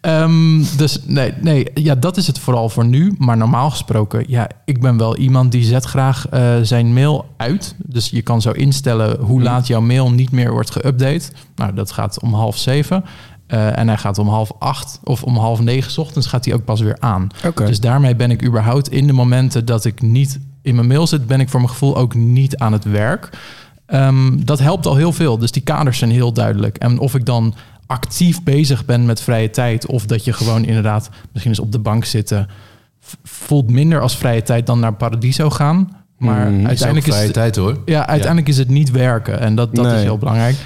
Ehm, dus nee, nee, ja, dat is het vooral voor nu. Maar normaal gesproken, ja, ik ben wel iemand die zet graag eh, zijn mail uit. Dus je kan zo instellen hoe laat jouw mail niet meer wordt geüpdate. Nou, dat gaat om half zeven. Eh, en hij gaat om half acht of om half negen 's ochtends gaat hij ook pas weer aan. Oké. Dus daarmee ben ik überhaupt in de momenten dat ik niet in mijn mail zit, ben ik voor mijn gevoel ook niet aan het werk. Ehm, dat helpt al heel veel. Dus die kaders zijn heel duidelijk. En of ik dan actief bezig ben met vrije tijd, of dat je gewoon inderdaad misschien eens op de bank zitten, voelt minder als vrije tijd dan naar Paradiso gaan. Maar Mm, is ook uiteindelijk is, Vrije het, tijd hoor. ja, uiteindelijk is het niet werken. En dat, dat Nee. is heel belangrijk.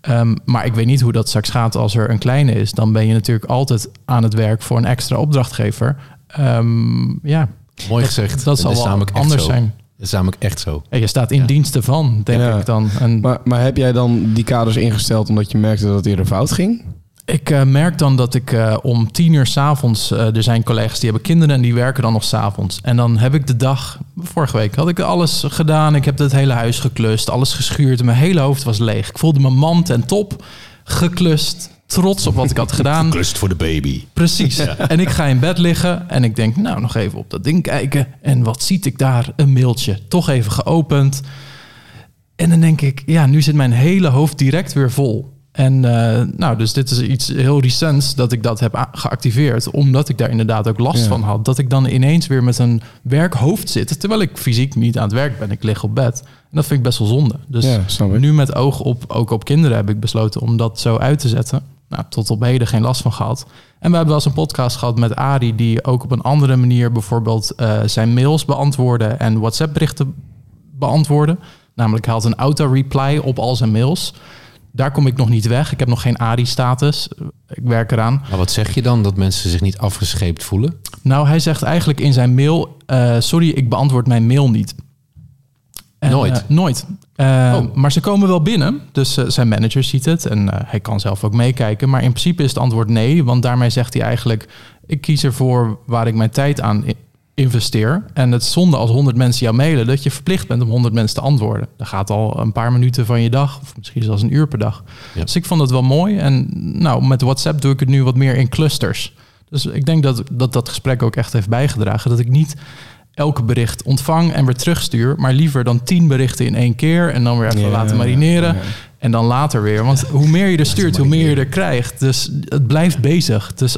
Ehm, maar ik weet niet hoe dat straks gaat als er een kleine is. Dan ben je natuurlijk altijd aan het werk voor een extra opdrachtgever. Ehm, ja, Mooi gezegd. dat zal wel anders zo. zijn. Dat is namelijk echt zo. En je staat in Ja. diensten van, denk Ja. ik dan. En Maar, maar heb jij dan die kaders ingesteld omdat je merkte dat het eerder fout ging? Ik eh, merk dan dat ik eh, om tien uur s'avonds... avonds er zijn collega's die hebben kinderen en die werken dan nog s'avonds. En dan heb ik de dag... Vorige week had ik alles gedaan. Ik heb het hele huis geklust, alles geschuurd. Mijn hele hoofd was leeg. Ik voelde mijn man ten top, geklust, trots op wat ik had gedaan. Klust voor de baby. Precies. En ik ga in bed liggen en ik denk, nou, nog even op dat ding kijken. En wat ziet ik daar? Een mailtje. Toch even geopend. En dan denk ik, ja, nu zit mijn hele hoofd direct weer vol. En eh, nou, dus dit is iets heel recents dat ik dat heb geactiveerd. Omdat ik daar inderdaad ook last Ja. van had. Dat ik dan ineens weer met een werkhoofd zit. Terwijl ik fysiek niet aan het werk ben. Ik lig op bed. En dat vind ik best wel zonde. Dus Ja, nu met oog op, ook op kinderen heb ik besloten om dat zo uit te zetten. Nou, tot op heden geen last van gehad. En we hebben wel eens een podcast gehad met Ari, die ook op een andere manier bijvoorbeeld eh, zijn mails beantwoordde en WhatsApp berichten beantwoordde. Namelijk, hij had een auto-reply op al zijn mails. Daar kom ik nog niet weg. Ik heb nog geen ARI-status. Ik werk eraan. Maar wat zeg je dan? Dat mensen zich niet afgescheept voelen? Nou, hij zegt eigenlijk in zijn mail: eh, Sorry, ik beantwoord mijn mail niet. En, Nooit? eh, nooit. Eh, Oh. Maar ze komen wel binnen. Dus zijn manager ziet het en hij kan zelf ook meekijken. Maar in principe is het antwoord nee. Want daarmee zegt hij eigenlijk... ik kies ervoor waar ik mijn tijd aan investeer. En het is zonde als 100 mensen jou mailen... dat je verplicht bent om 100 mensen te antwoorden. Dat gaat al een paar minuten van je dag. Of misschien zelfs een uur per dag. Ja. Dus ik vond het wel mooi. En nou, met WhatsApp doe ik het nu wat meer in clusters. Dus ik denk dat dat, dat gesprek ook echt heeft bijgedragen. Dat ik niet elke bericht ontvang en weer terugstuur. Maar liever dan tien berichten in één keer. En dan weer even Ja, laten marineren. ja. En dan later weer. Want hoe meer je er stuurt, hoe meer je er krijgt. Dus het blijft bezig. Dus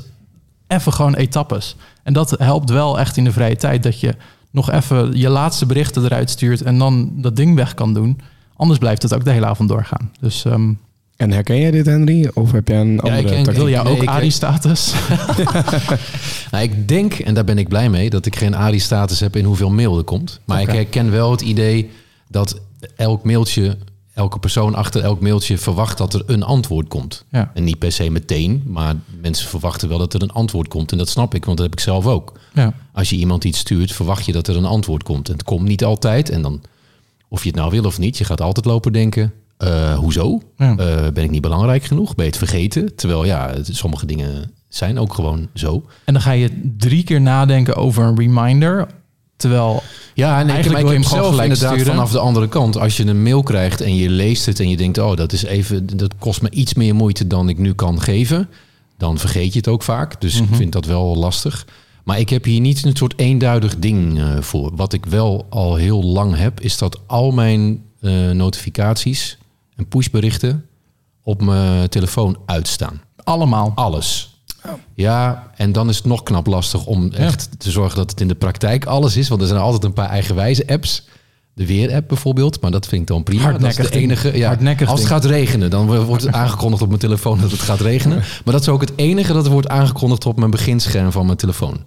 even gewoon etappes. En dat helpt wel echt in de vrije tijd. Dat je nog even je laatste berichten eruit stuurt. En dan dat ding weg kan doen. Anders blijft het ook de hele avond doorgaan. Dus ehm, En herken jij dit, Henry? Of heb jij een andere ik ken- tactiek? wil nee, ook ik- ARI-status? Nou, ik denk, en daar ben ik blij mee, dat ik geen ARI-status heb in hoeveel mail er komt. Maar ik herken wel het idee dat elk mailtje, elke persoon achter elk mailtje verwacht dat er een antwoord komt. Ja. En niet per se meteen, maar mensen verwachten wel dat er een antwoord komt. En dat snap ik, want dat heb ik zelf ook. ja. Als je iemand iets stuurt, verwacht je dat er een antwoord komt. En het komt niet altijd. En dan, of je het nou wil of niet, je gaat altijd lopen denken... eh, hoezo? Ja. Eh, ben ik niet belangrijk genoeg? Ben je het vergeten? Terwijl ja, sommige dingen zijn ook gewoon zo. En dan ga je drie keer nadenken over een reminder. Terwijl Ja, en Eigenlijk ik, ik hem gewoon zelf gelijk inderdaad sturen. vanaf de andere kant. Als je een mail krijgt en je leest het en je denkt... oh, dat is even, dat kost me iets meer moeite dan ik nu kan geven. Dan vergeet je het ook vaak. Dus Mhm. ik vind dat wel lastig. Maar ik heb hier niet een soort eenduidig ding eh, voor. Wat ik wel al heel lang heb, is dat al mijn eh, notificaties en pushberichten op mijn telefoon uitstaan. allemaal. Alles. Ja, en dan is het nog knap lastig om echt te zorgen dat het in de praktijk alles is. Want er zijn altijd een paar eigenwijze apps. De weer-app bijvoorbeeld, maar dat vind ik dan prima. Dat is de enige. Ja, als het gaat regenen, dan wordt het aangekondigd op mijn telefoon dat het gaat regenen. Maar dat is ook het enige dat er wordt aangekondigd op mijn beginscherm van mijn telefoon.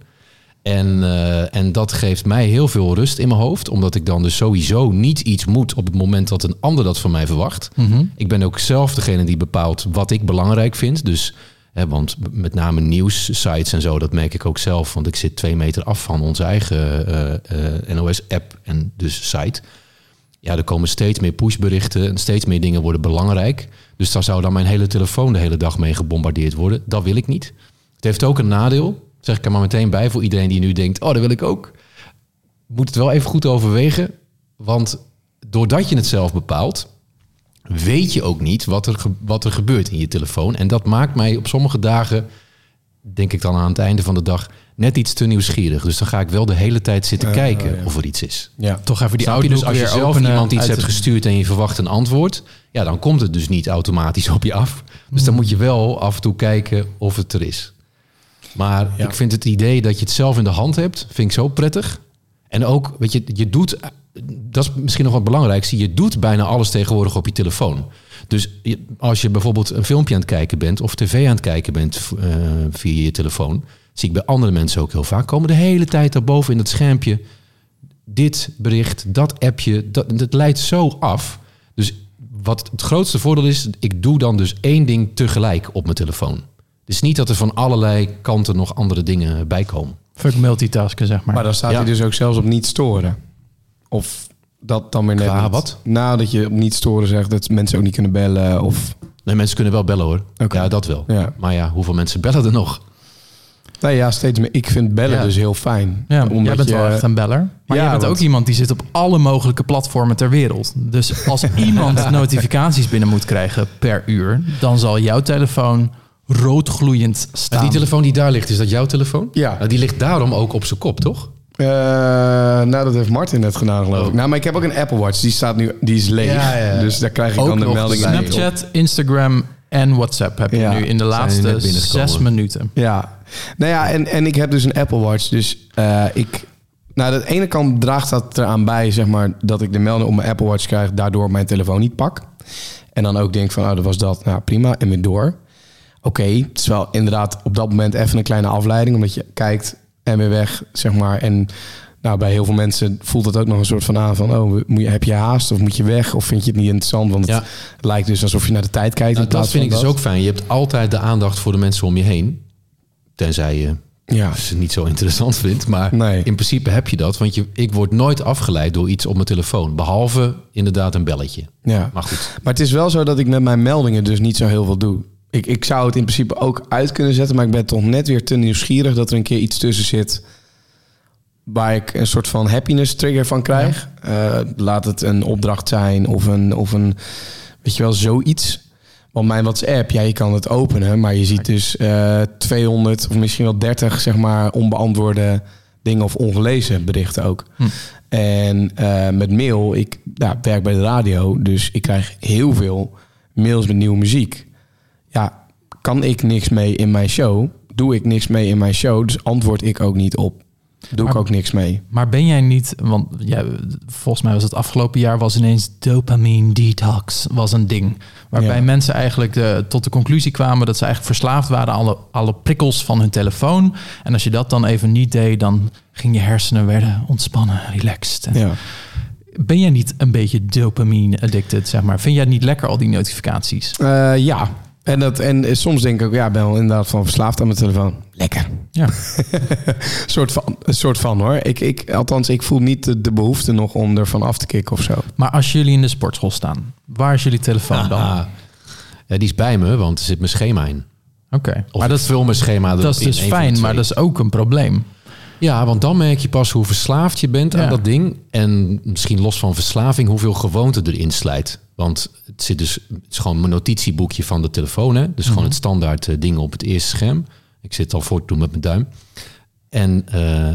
En, eh, en dat geeft mij heel veel rust in mijn hoofd, omdat ik dan dus sowieso niet iets moet op het moment dat een ander dat van mij verwacht. Mhm. Ik ben ook zelf degene die bepaalt wat ik belangrijk vind. Dus, want met name nieuwssites en zo, dat merk ik ook zelf. Want ik zit twee meter af van onze eigen eh, NOS-app en dus site. Ja, er komen steeds meer pushberichten en steeds meer dingen worden belangrijk. Dus daar zou dan mijn hele telefoon de hele dag mee gebombardeerd worden. Dat wil ik niet. Het heeft ook een nadeel, zeg ik er maar meteen bij voor iedereen die nu denkt, oh, dat wil ik ook. Moet het wel even goed overwegen, want doordat je het zelf bepaalt, weet je ook niet wat er, wat er gebeurt in je telefoon. En dat maakt mij op sommige dagen, denk ik dan aan het einde van de dag, net iets te nieuwsgierig. Dus dan ga ik wel de hele tijd zitten kijken ja. of er iets is. Ja. Toch even die je? Dus als je zelf iemand iets hebt het- gestuurd en je verwacht een antwoord, ja, dan komt het dus niet automatisch op je af. Dus Hmm. dan moet je wel af en toe kijken of het er is. Maar Ja. ik vind het idee dat je het zelf in de hand hebt, vind ik zo prettig. En ook, weet je, je doet, dat is misschien nog wat belangrijkste, je doet bijna alles tegenwoordig op je telefoon. Dus je- als je bijvoorbeeld een filmpje aan het kijken bent of tv aan het kijken bent eh, via je telefoon, zie ik bij andere mensen ook heel vaak komen de hele tijd daarboven in het schermpje dit bericht, dat appje, dat, dat leidt zo af. Dus wat het grootste voordeel is, ik doe dan dus één ding tegelijk op mijn telefoon. Het is niet dat er van allerlei kanten nog andere dingen bij komen. Fuck multitasken, zeg maar. Maar dan staat Ja. hij dus ook zelfs op niet storen. Of dat dan weer net Qua niet. wat? Nou, dat je op niet storen zegt dat mensen ook niet kunnen bellen. Of, Nee, mensen kunnen wel bellen hoor. Oké. Ja, dat wel. ja. Maar ja, hoeveel mensen bellen er nog? Nee, ja, steeds meer. Ik vind bellen Ja. dus heel fijn. Ja, Omdat jij bent je, wel echt een beller. Maar Ja, jij bent want- ook iemand die zit op alle mogelijke platformen ter wereld. Dus als iemand notificaties binnen moet krijgen per uur... dan zal jouw telefoon roodgloeiend En staan. die telefoon die daar ligt, is dat jouw telefoon? Ja. Nou, die ligt daarom ook op zijn kop, toch? Eh, nou, dat heeft Martin net gedaan, geloof ik. Oh. Nou, maar ik heb ook een Apple Watch. Die staat nu, die is leeg. Ja, ja, ja. Dus daar krijg ik Ook dan de op. Snapchat, Instagram en WhatsApp heb je nu in de laatste zes minuten. Ja, nou ja, en, en ik heb dus een Apple Watch. Dus eh, ik. Nou, aan de ene kant draagt dat eraan bij, zeg maar, dat ik de melding op mijn Apple Watch krijg, daardoor mijn telefoon niet pak. En dan ook denk van, oh, dat was dat. Nou, prima. En weer door. Oké, het is wel inderdaad op dat moment even een kleine afleiding, omdat je kijkt en weer weg, zeg maar. En nou, bij heel veel mensen voelt het ook nog een soort van aan van, oh, moet je, heb je haast of moet je weg of vind je het niet interessant? Want het Ja. lijkt dus alsof je naar de tijd kijkt. Nou, in dat vind ik dus ook fijn. Je hebt altijd de aandacht voor de mensen om je heen. Tenzij je Ja. Het niet zo interessant vindt. Maar Nee. in principe heb je dat. Want je, ik word nooit afgeleid door iets op mijn telefoon. Behalve inderdaad een belletje. Ja. Maar goed. Maar het is wel zo dat ik met mijn meldingen dus niet zo heel veel doe. Ik, ik zou het in principe ook uit kunnen zetten, maar ik ben toch net weer te nieuwsgierig dat er een keer iets tussen zit waar ik een soort van happiness trigger van krijg. Eh, laat het een opdracht zijn of een, of een, weet je wel, zoiets. Want mijn WhatsApp, ja, je kan het openen, maar je ziet dus eh 200 of misschien wel 30, zeg maar, onbeantwoorde dingen of ongelezen berichten ook. Hm. En eh, met mail, ik ja, werk bij de radio, dus ik krijg heel veel mails met nieuwe muziek. Kan ik niks mee in mijn show? Doe ik niks mee in mijn show? Dus antwoord ik ook niet op. Doe ik ook niks mee. Maar ben jij niet, want ja, volgens mij was het afgelopen jaar was ineens dopamine detox was een ding. Waarbij Ja. mensen eigenlijk de, tot de conclusie kwamen dat ze eigenlijk verslaafd waren aan alle, alle prikkels van hun telefoon. En als je dat dan even niet deed, dan ging je hersenen werden ontspannen, relaxed. En Ja. Ben jij niet een beetje dopamine addicted, zeg maar? Vind jij het niet lekker, al die notificaties? Eh, ja. En, dat, en soms denk ik ook, ja, ik ben wel inderdaad van verslaafd aan mijn telefoon. Lekker. Ja. soort van, een soort van hoor. Ik, ik, althans, ik voel niet de, de behoefte nog om er van af te kicken of zo. Maar als jullie in de sportschool staan, waar is jullie telefoon dan? Ah, ja, die is bij me, want er zit mijn schema in. Oké, maar dat, vul mijn schema erop dat is dus fijn, maar dat is ook een probleem. Ja, want dan merk je pas hoe verslaafd je bent Ja. aan dat ding. En misschien los van verslaving, hoeveel gewoonte erin slijt. Want het, zit dus, het is gewoon mijn notitieboekje van de telefoon. Hè? Dus gewoon het standaard eh, dingen op het eerste scherm. Ik zit al voor te doen met mijn duim. En eh,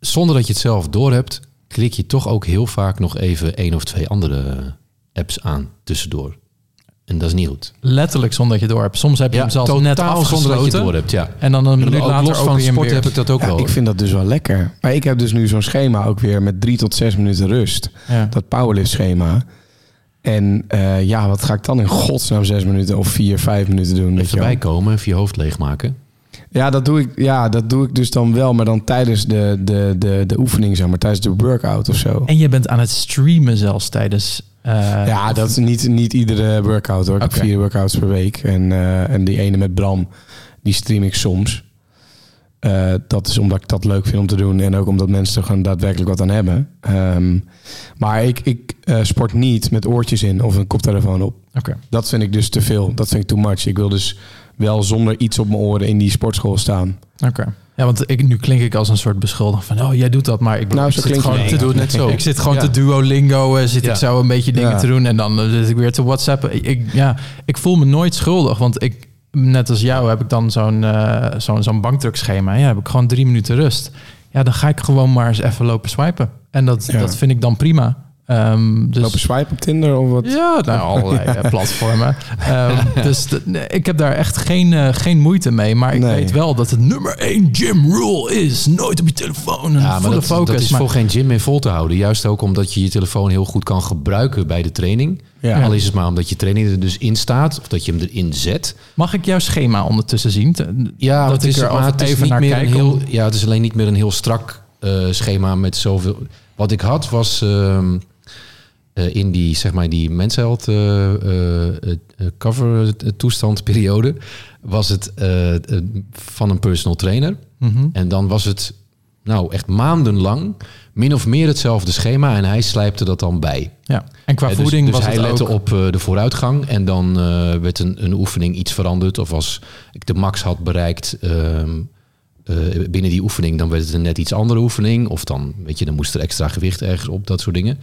zonder dat je het zelf doorhebt, klik je toch ook heel vaak nog even één of twee andere apps aan tussendoor. En dat is niet goed. Letterlijk zonder dat je door hebt. Soms heb je hem zelfs net afgesloten. zonder dat je het door hebt. Ja. En dan een minuut later los van sport weer. heb ik dat ook Ja, wel. ik vind dat dus wel lekker. Maar ik heb dus nu zo'n schema ook weer met drie tot zes minuten rust. Ja. Dat powerlift schema. En eh, ja, wat ga ik dan in godsnaam zes minuten of vier, vijf minuten doen? Even bijkomen, even je hoofd leegmaken. Ja, dat doe ik, ja, dat doe ik dus dan wel, maar dan tijdens de, de, de, de oefening, zeg maar, tijdens de workout of zo. En je bent aan het streamen zelfs tijdens... eh, Ja, dat is niet, niet iedere workout hoor. Ik heb vier workouts per week. En, eh, en die ene met Bram, die stream ik soms. Eh, dat is omdat ik dat leuk vind om te doen. En ook omdat mensen er gewoon daadwerkelijk wat aan hebben. Ehm, maar ik, ik eh, sport niet met oortjes in of een koptelefoon op. Oké. Dat vind ik dus te veel. Dat vind ik too much. Ik wil dus wel zonder iets op mijn oren in die sportschool staan. Oké. Ja, want ik, nu klink ik als een soort beschuldiging van... oh, jij doet dat, maar ik, bedoel, Nou, ik zit gewoon het te doen. net zo. Ik zit gewoon Ja. te duolingo, eh, zit Ja. ik zo een beetje dingen Ja. te doen... en dan zit ik weer te whatsappen. Ik, ik- ja, ik voel me nooit schuldig, want ik... Net als jou heb ik dan zo'n eh, zo'n zo'n bankdrukschema. Ja, heb ik gewoon drie minuten rust. Ja, dan ga ik gewoon maar eens even lopen swipen. En dat, Ja. dat vind ik dan prima. Ehm, dus... Lopen swipe op Tinder of wat? Ja, nou, allerlei eh, platformen. Ehm, dus de- ik heb daar echt geen, eh, geen moeite mee. Maar ik Nee. weet wel dat het nummer één gym rule is. Nooit op je telefoon en Ja, maar volle dat, focus. dat is maar, voor geen gym meer vol te houden. Juist ook omdat je je telefoon heel goed kan gebruiken bij de training. Ja. Al is het maar omdat je training er dus in staat. Of dat je hem erin zet. Mag ik jouw schema ondertussen zien? Te- Ja, dat het ik is, er maar het is even niet naar meer kijk. een heel, om- Ja, het is alleen niet meer een heel strak eh, schema met zoveel... Wat ik had was ehm, eh, in die, zeg maar, die mensheld eh, cover toestand periode... was het van een personal trainer. Mhm. En dan was het nou echt maandenlang min of meer hetzelfde schema. En hij slijpte dat dan bij. Ja. En qua dus- voeding dus, was hij het lette ook... op eh, de vooruitgang. En dan eh, werd een, een oefening iets veranderd. Of als ik de max had bereikt ehm, eh, binnen die oefening... dan werd het een net iets andere oefening. Of dan, weet je, dan moest er extra gewicht ergens op. Dat soort dingen.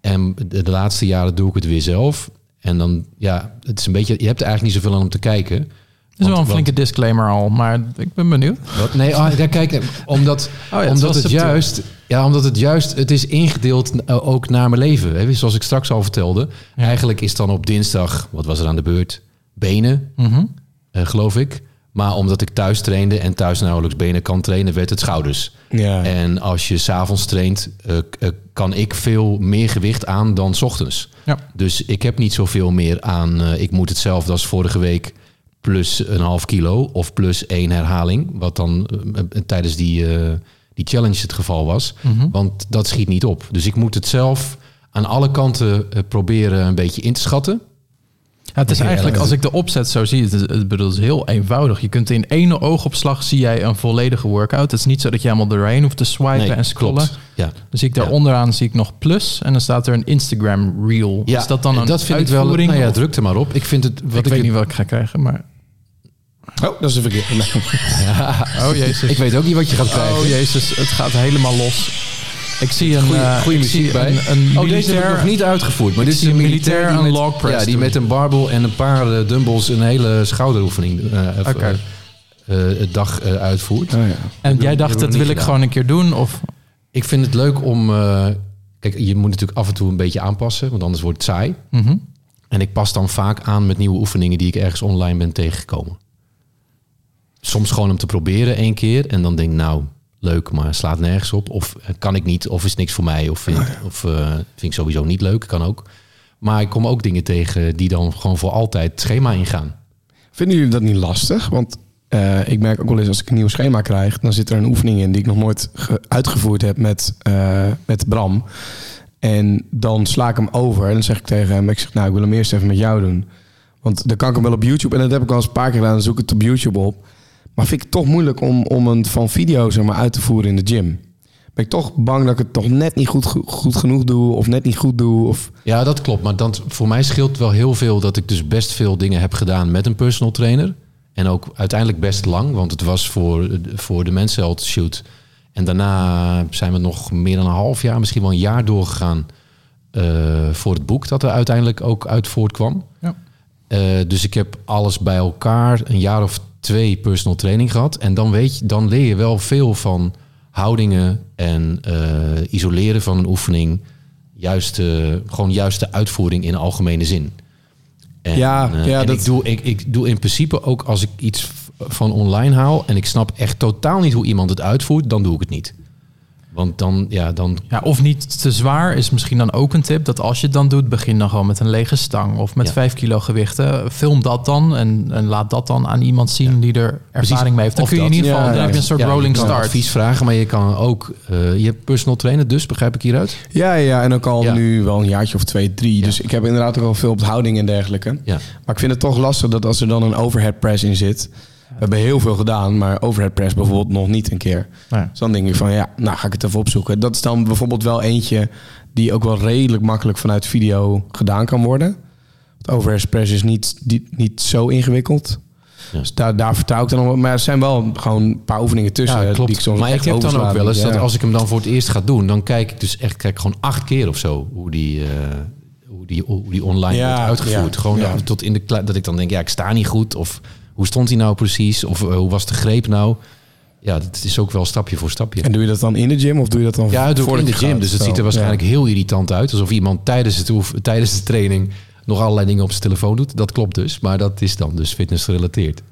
En de, de laatste jaren doe ik het weer zelf. En dan, ja, het is een beetje... Je hebt er eigenlijk niet zoveel aan om te kijken. Dat is wel een Want- flinke disclaimer al, maar ik ben benieuwd. Wat? Nee, ah, ja, kijk, omdat, Oh ja, omdat het juist, ja, omdat het juist, het is ingedeeld eh, ook naar mijn leven. Hè? Zoals ik straks al vertelde. Ja. Eigenlijk is dan op dinsdag, wat was er aan de beurt? Benen, Mhm. eh, geloof ik. Maar omdat ik thuis trainde en thuis nauwelijks benen kan trainen, werd het schouders. Ja. En als je s'avonds traint, eh, eh, kan ik veel meer gewicht aan dan 's ochtends. Ja. Dus ik heb niet zoveel meer aan. eh, ik moet hetzelfde als vorige week plus een half kilo of plus één herhaling. Wat dan eh, eh, tijdens die, eh, die challenge het geval was. Mhm. Want dat schiet niet op. Dus ik moet het zelf aan alle kanten proberen een beetje in te schatten. Ja, het is eigenlijk, als ik de opzet zo zie, het, is, het is heel eenvoudig. Je kunt in één oogopslag zie jij een volledige workout. Het is niet zo dat je helemaal doorheen hoeft te swipen Nee, en scrollen. klopt. Ja. Dan zie ik daar Ja. onderaan zie ik nog plus en dan staat er een Instagram reel. Ja, is dat dan en een dat vind ik wel. uitvoering? Nou ja, druk er maar op. Ik vind het. Wat ik, weet het- niet wat ik ga krijgen, maar... Oh, dat is een verkeerde. Nee. Oh jezus. Ik weet ook niet wat je gaat krijgen. Oh jezus, het gaat helemaal los. Ik zie een, Goeie, eh, muziek zie bij. Een, een oh, deze heb ik nog niet uitgevoerd. Maar dit is een militair, log press ja, die doen. met een barbel en een paar eh, dumbbells een hele schouderoefening eh, Oké. eh, het dag eh, uitvoert. Oh, ja. En jij dacht, dat wil ik gewoon een keer doen? Of Ik vind het leuk om. eh, kijk, je moet natuurlijk af en toe een beetje aanpassen, want anders wordt het saai. Mhm. En ik pas dan vaak aan met nieuwe oefeningen die ik ergens online ben tegengekomen. Soms gewoon om te proberen één keer en dan denk ik, nou, leuk, maar slaat nergens op. Of eh, kan ik niet, of is niks voor mij, of vind, ik- of, eh, vind ik sowieso niet leuk, kan ook. Maar ik kom ook dingen tegen die dan gewoon voor altijd het schema ingaan. Vinden jullie dat niet lastig? Want eh, ik merk ook wel eens als ik een nieuw schema krijg, dan zit er een oefening in die ik nog nooit ge- uitgevoerd heb met, met Bram. En dan sla ik hem over en dan zeg ik tegen hem, ik zeg, nou, ik wil hem eerst even met jou doen. Want dan kan ik hem wel op YouTube, en dat heb ik al eens een paar keer gedaan, dan zoek ik het op YouTube op. Maar vind ik het toch moeilijk om, om een van video zeg maar, uit te voeren in de gym. Ben ik toch bang dat ik het toch net niet goed, goed genoeg doe, of net niet goed doe. Of... Ja, dat klopt. Maar dan, voor mij scheelt wel heel veel dat ik dus best veel dingen heb gedaan met een personal trainer. En ook uiteindelijk best lang, want het was voor, voor de Mensheld shoot. En daarna zijn we nog meer dan een half jaar, misschien wel een jaar doorgegaan eh, voor het boek dat er uiteindelijk ook uit voortkwam. Ja. Eh, dus ik heb alles bij elkaar een jaar of twee personal training gehad. En dan weet je, dan leer je wel veel van houdingen en eh, isoleren van een oefening. Juiste, gewoon juiste uitvoering in algemene zin. En, Ja, eh, ja, en dat- ik, doe, ik, ik doe in principe ook als ik iets van online haal en ik snap echt totaal niet hoe iemand het uitvoert, dan doe ik het niet. Want dan, ja, dan Ja, of niet te zwaar is misschien dan ook een tip. Dat als je het dan doet, begin dan gewoon met een lege stang. Of met Ja. 5 kilo gewichten. Film dat dan en, en laat dat dan aan iemand zien die er ervaring mee heeft. Dan Of kun je in ieder geval, Ja, dan ja. heb je een soort ja, rolling je kan start. advies vragen, maar je kan ook, eh, je hebt personal trainer dus, begrijp ik hieruit? Ja, ja, en ook al Ja. nu wel een jaartje of twee, drie. Ja. Dus ik heb inderdaad ook al veel op de houding en dergelijke. Ja. Maar ik vind het toch lastig dat als er dan een overhead press in zit. We hebben heel veel gedaan, maar overhead press bijvoorbeeld nog niet een keer. Ja. Dus dan denk ik van ja, nou ga ik het even opzoeken. Dat is dan bijvoorbeeld wel eentje die ook wel redelijk makkelijk vanuit video gedaan kan worden. Want overhead press is niet, die, niet zo ingewikkeld. Ja. Dus daar, daar vertrouw ik dan nog wel. Maar er zijn wel gewoon een paar oefeningen tussen. Ja, die klopt. ik soms maar ik heb dan ook wel eens Ja. dat als ik hem dan voor het eerst ga doen, dan kijk ik dus echt kijk gewoon acht keer of zo hoe die, eh, hoe die, hoe die online Ja, wordt uitgevoerd. ja, gewoon ja. tot in de dat ik dan denk, ja, ik sta niet goed. Of hoe stond hij nou precies? Of eh, hoe was de greep nou? Ja, dat is ook wel stapje voor stapje. En doe je dat dan in de gym of doe je dat dan Ja, dat doe ik in de gym. gaat? Dus het Zo, ziet er waarschijnlijk ja. heel irritant uit. Alsof iemand tijdens, het oef- tijdens de training nog allerlei dingen op zijn telefoon doet. Dat klopt dus. Maar dat is dan dus fitness gerelateerd.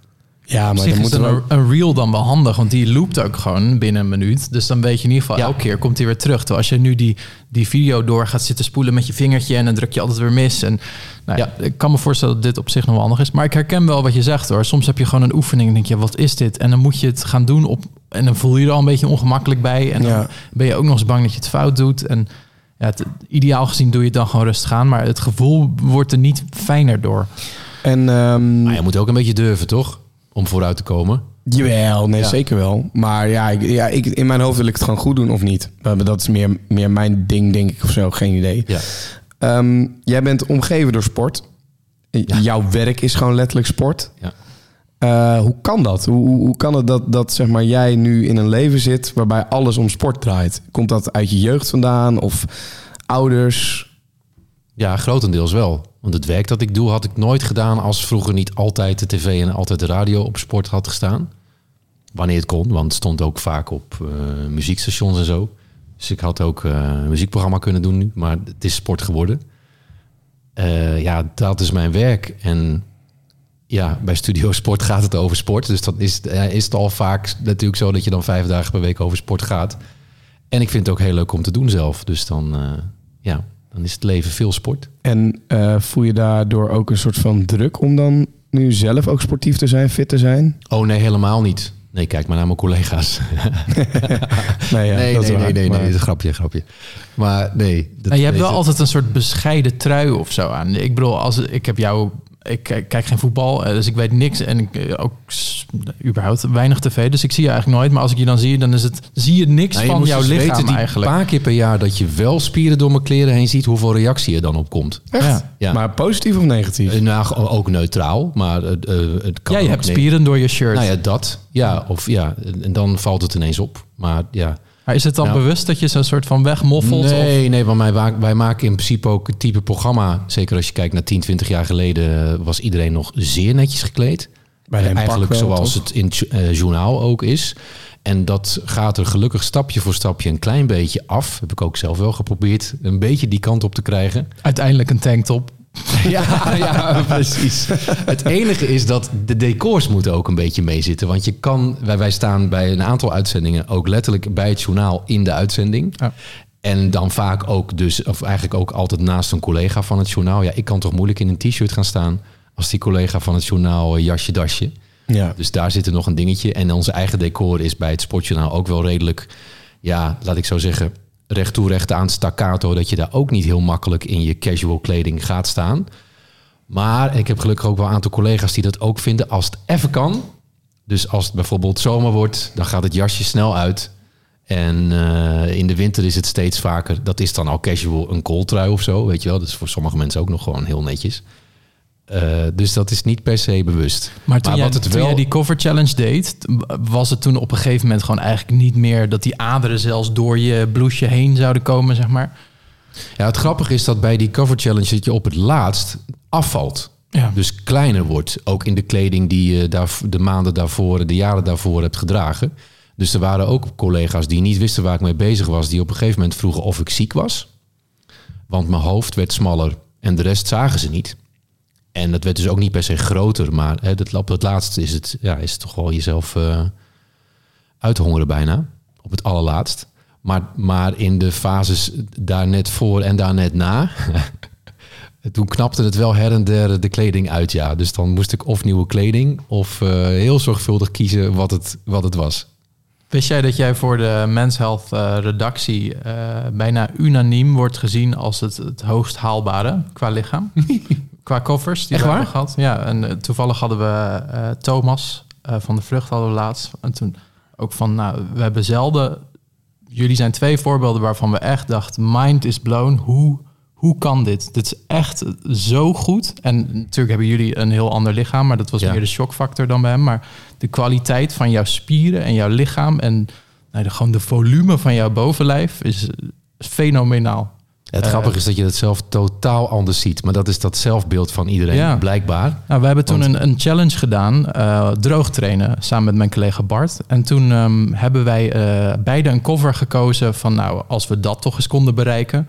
Ja, Op maar zich dan is moet er een, wel... een reel dan wel handig, want die loopt ook gewoon binnen een minuut. Dus dan weet je in ieder geval, Ja. elke keer komt hij weer terug. Terwijl als je nu die, die video door gaat zitten spoelen met je vingertje... en dan druk je altijd weer mis. En, nou, ja. Ja. Ik kan me voorstellen dat dit op zich nog wel handig is. Maar ik herken wel wat je zegt hoor. Soms heb je gewoon een oefening en denk je, wat is dit? En dan moet je het gaan doen op... en dan voel je er al een beetje ongemakkelijk bij. En dan Ja. ben je ook nog eens bang dat je het fout doet. En ja, het, ideaal gezien doe je het dan gewoon rustig aan. Maar het gevoel wordt er niet fijner door. En ehm, Maar je moet ook een beetje durven, toch? Om vooruit te komen. Jawel, nee, Ja. zeker wel. Maar ja, ik, ja ik, in mijn hoofd wil ik het gewoon goed doen of niet. Dat is meer, meer mijn ding, denk ik, of zo. Geen idee. Ja. Ehm, jij bent omgeven door sport. Ja. Jouw werk is gewoon letterlijk sport. Ja. Eh, hoe kan dat? Hoe, hoe, hoe kan het dat, dat zeg maar, jij nu in een leven zit waarbij alles om sport draait? Komt dat uit je jeugd vandaan of ouders? Ja, grotendeels wel. Want het werk dat ik doe had ik nooit gedaan als vroeger niet altijd de tv en altijd de radio op sport had gestaan. Wanneer het kon, want het stond ook vaak op eh, muziekstations en zo. Dus ik had ook eh, een muziekprogramma kunnen doen nu, maar het is sport geworden. Eh, ja, dat is mijn werk. En ja, bij Studio Sport gaat het over sport. Dus dan is, is het al vaak natuurlijk zo dat je dan vijf dagen per week over sport gaat. En ik vind het ook heel leuk om te doen zelf. Dus dan, ja, dan is het leven veel sport. En eh, voel je daardoor ook een soort van druk om dan nu zelf ook sportief te zijn, fit te zijn? Oh nee, helemaal niet. Nee, kijk maar naar mijn collega's. Nee, ja, nee, dat is nee, waar. nee, nee, dat is een grapje, grapje. Maar nee. Dat, Nou, je hebt wel altijd een soort bescheiden trui of zo aan. Ik bedoel, als, ik heb jou ik kijk, kijk geen voetbal, eh, dus ik weet niks. En ik eh, ook überhaupt weinig tv, dus ik zie je eigenlijk nooit. Maar als ik je dan zie, dan is het, zie je niks Nou, je van jouw dus lichaam weten, die eigenlijk. paar keer per jaar dat je wel spieren door mijn kleren heen ziet, hoeveel reactie er dan op komt. Echt? Ja. Ja. Maar positief of negatief? Eh, Nou, ook neutraal, maar het kan Ja, je ook hebt spieren door je shirt. Nou ja, dat. Ja, of ja, en dan valt het ineens op. Maar ja. Maar is het dan Ja. bewust dat je zo'n soort van wegmoffelt? Of? Nee, nee, want wij, wij maken in principe ook het type programma. Zeker als je kijkt naar 10, 20 jaar geleden, eh, was iedereen nog zeer netjes gekleed. Bij een Eigenlijk wel, zoals toch? het in het eh, journaal ook is. En dat gaat er gelukkig stapje voor stapje een klein beetje af. Heb ik ook zelf wel geprobeerd een beetje die kant op te krijgen. Uiteindelijk een tanktop. Ja, ja, precies. Het enige is dat de decors moeten ook een beetje meezitten. Want je kan, wij, wij staan bij een aantal uitzendingen ook letterlijk bij het journaal in de uitzending. Ja. En dan vaak ook dus, of eigenlijk ook altijd naast een collega van het journaal. Ja, ik kan toch moeilijk in een t-shirt gaan staan als die collega van het journaal eh, jasje dasje. Ja. Dus daar zit er nog een dingetje. En onze eigen decor is bij het sportjournaal ook wel redelijk, ja, laat ik zo zeggen, recht toe recht aan staccato. Dat je daar ook niet heel makkelijk in je casual kleding gaat staan. Maar ik heb gelukkig ook wel een aantal collega's die dat ook vinden als het even kan. Dus als het bijvoorbeeld zomer wordt, dan gaat het jasje snel uit. En eh, in de winter is het steeds vaker, dat is dan al casual een kooltrui of zo, weet je wel. Dat is voor sommige mensen ook nog gewoon heel netjes. Eh, dus dat is niet per se bewust. Maar toen, jij, wat het toen wel- jij die cover challenge deed, was het toen op een gegeven moment gewoon eigenlijk niet meer dat die aderen zelfs door je blouseje heen zouden komen, zeg maar? Ja, het grappige is dat bij die cover challenge dat je op het laatst afvalt. Ja. Dus kleiner wordt. Ook in de kleding die je daar, de maanden daarvoor, de jaren daarvoor hebt gedragen. Dus er waren ook collega's die niet wisten waar ik mee bezig was. Die op een gegeven moment vroegen of ik ziek was. Want mijn hoofd werd smaller en de rest zagen ze niet. En dat werd dus ook niet per se groter. Maar hè, dat, op het laatst is het, ja, is het toch wel jezelf eh uithongeren bijna. Op het allerlaatst. Maar, maar in de fases daar net voor en daar net na... Toen knapte het wel her en der de kleding uit, ja. Dus dan moest ik of nieuwe kleding of eh, heel zorgvuldig kiezen wat het, wat het was. Wist jij dat jij voor de Men's Health eh, redactie bijna unaniem wordt gezien als het, het hoogst haalbare qua lichaam? qua covers die Echt we waar? hebben gehad. Ja, en eh, toevallig hadden we eh, Thomas eh, van de Vlucht hadden we laatst. En toen ook van, nou, we hebben zelden... Jullie zijn twee voorbeelden waarvan we echt dachten, mind is blown. Hoe, hoe kan dit? Dit is echt zo goed. En natuurlijk hebben jullie een heel ander lichaam, maar dat was Ja. meer de shockfactor dan bij hem. Maar de kwaliteit van jouw spieren en jouw lichaam en nou, de, gewoon de volume van jouw bovenlijf is fenomenaal. Het Eh, grappige is dat je het zelf totaal anders ziet. Maar dat is dat zelfbeeld van iedereen, Ja. blijkbaar. Nou, we hebben toen Want- een, een challenge gedaan, eh droog trainen, samen met mijn collega Bart. En toen ehm, hebben wij eh, beide een cover gekozen van, nou, als we dat toch eens konden bereiken.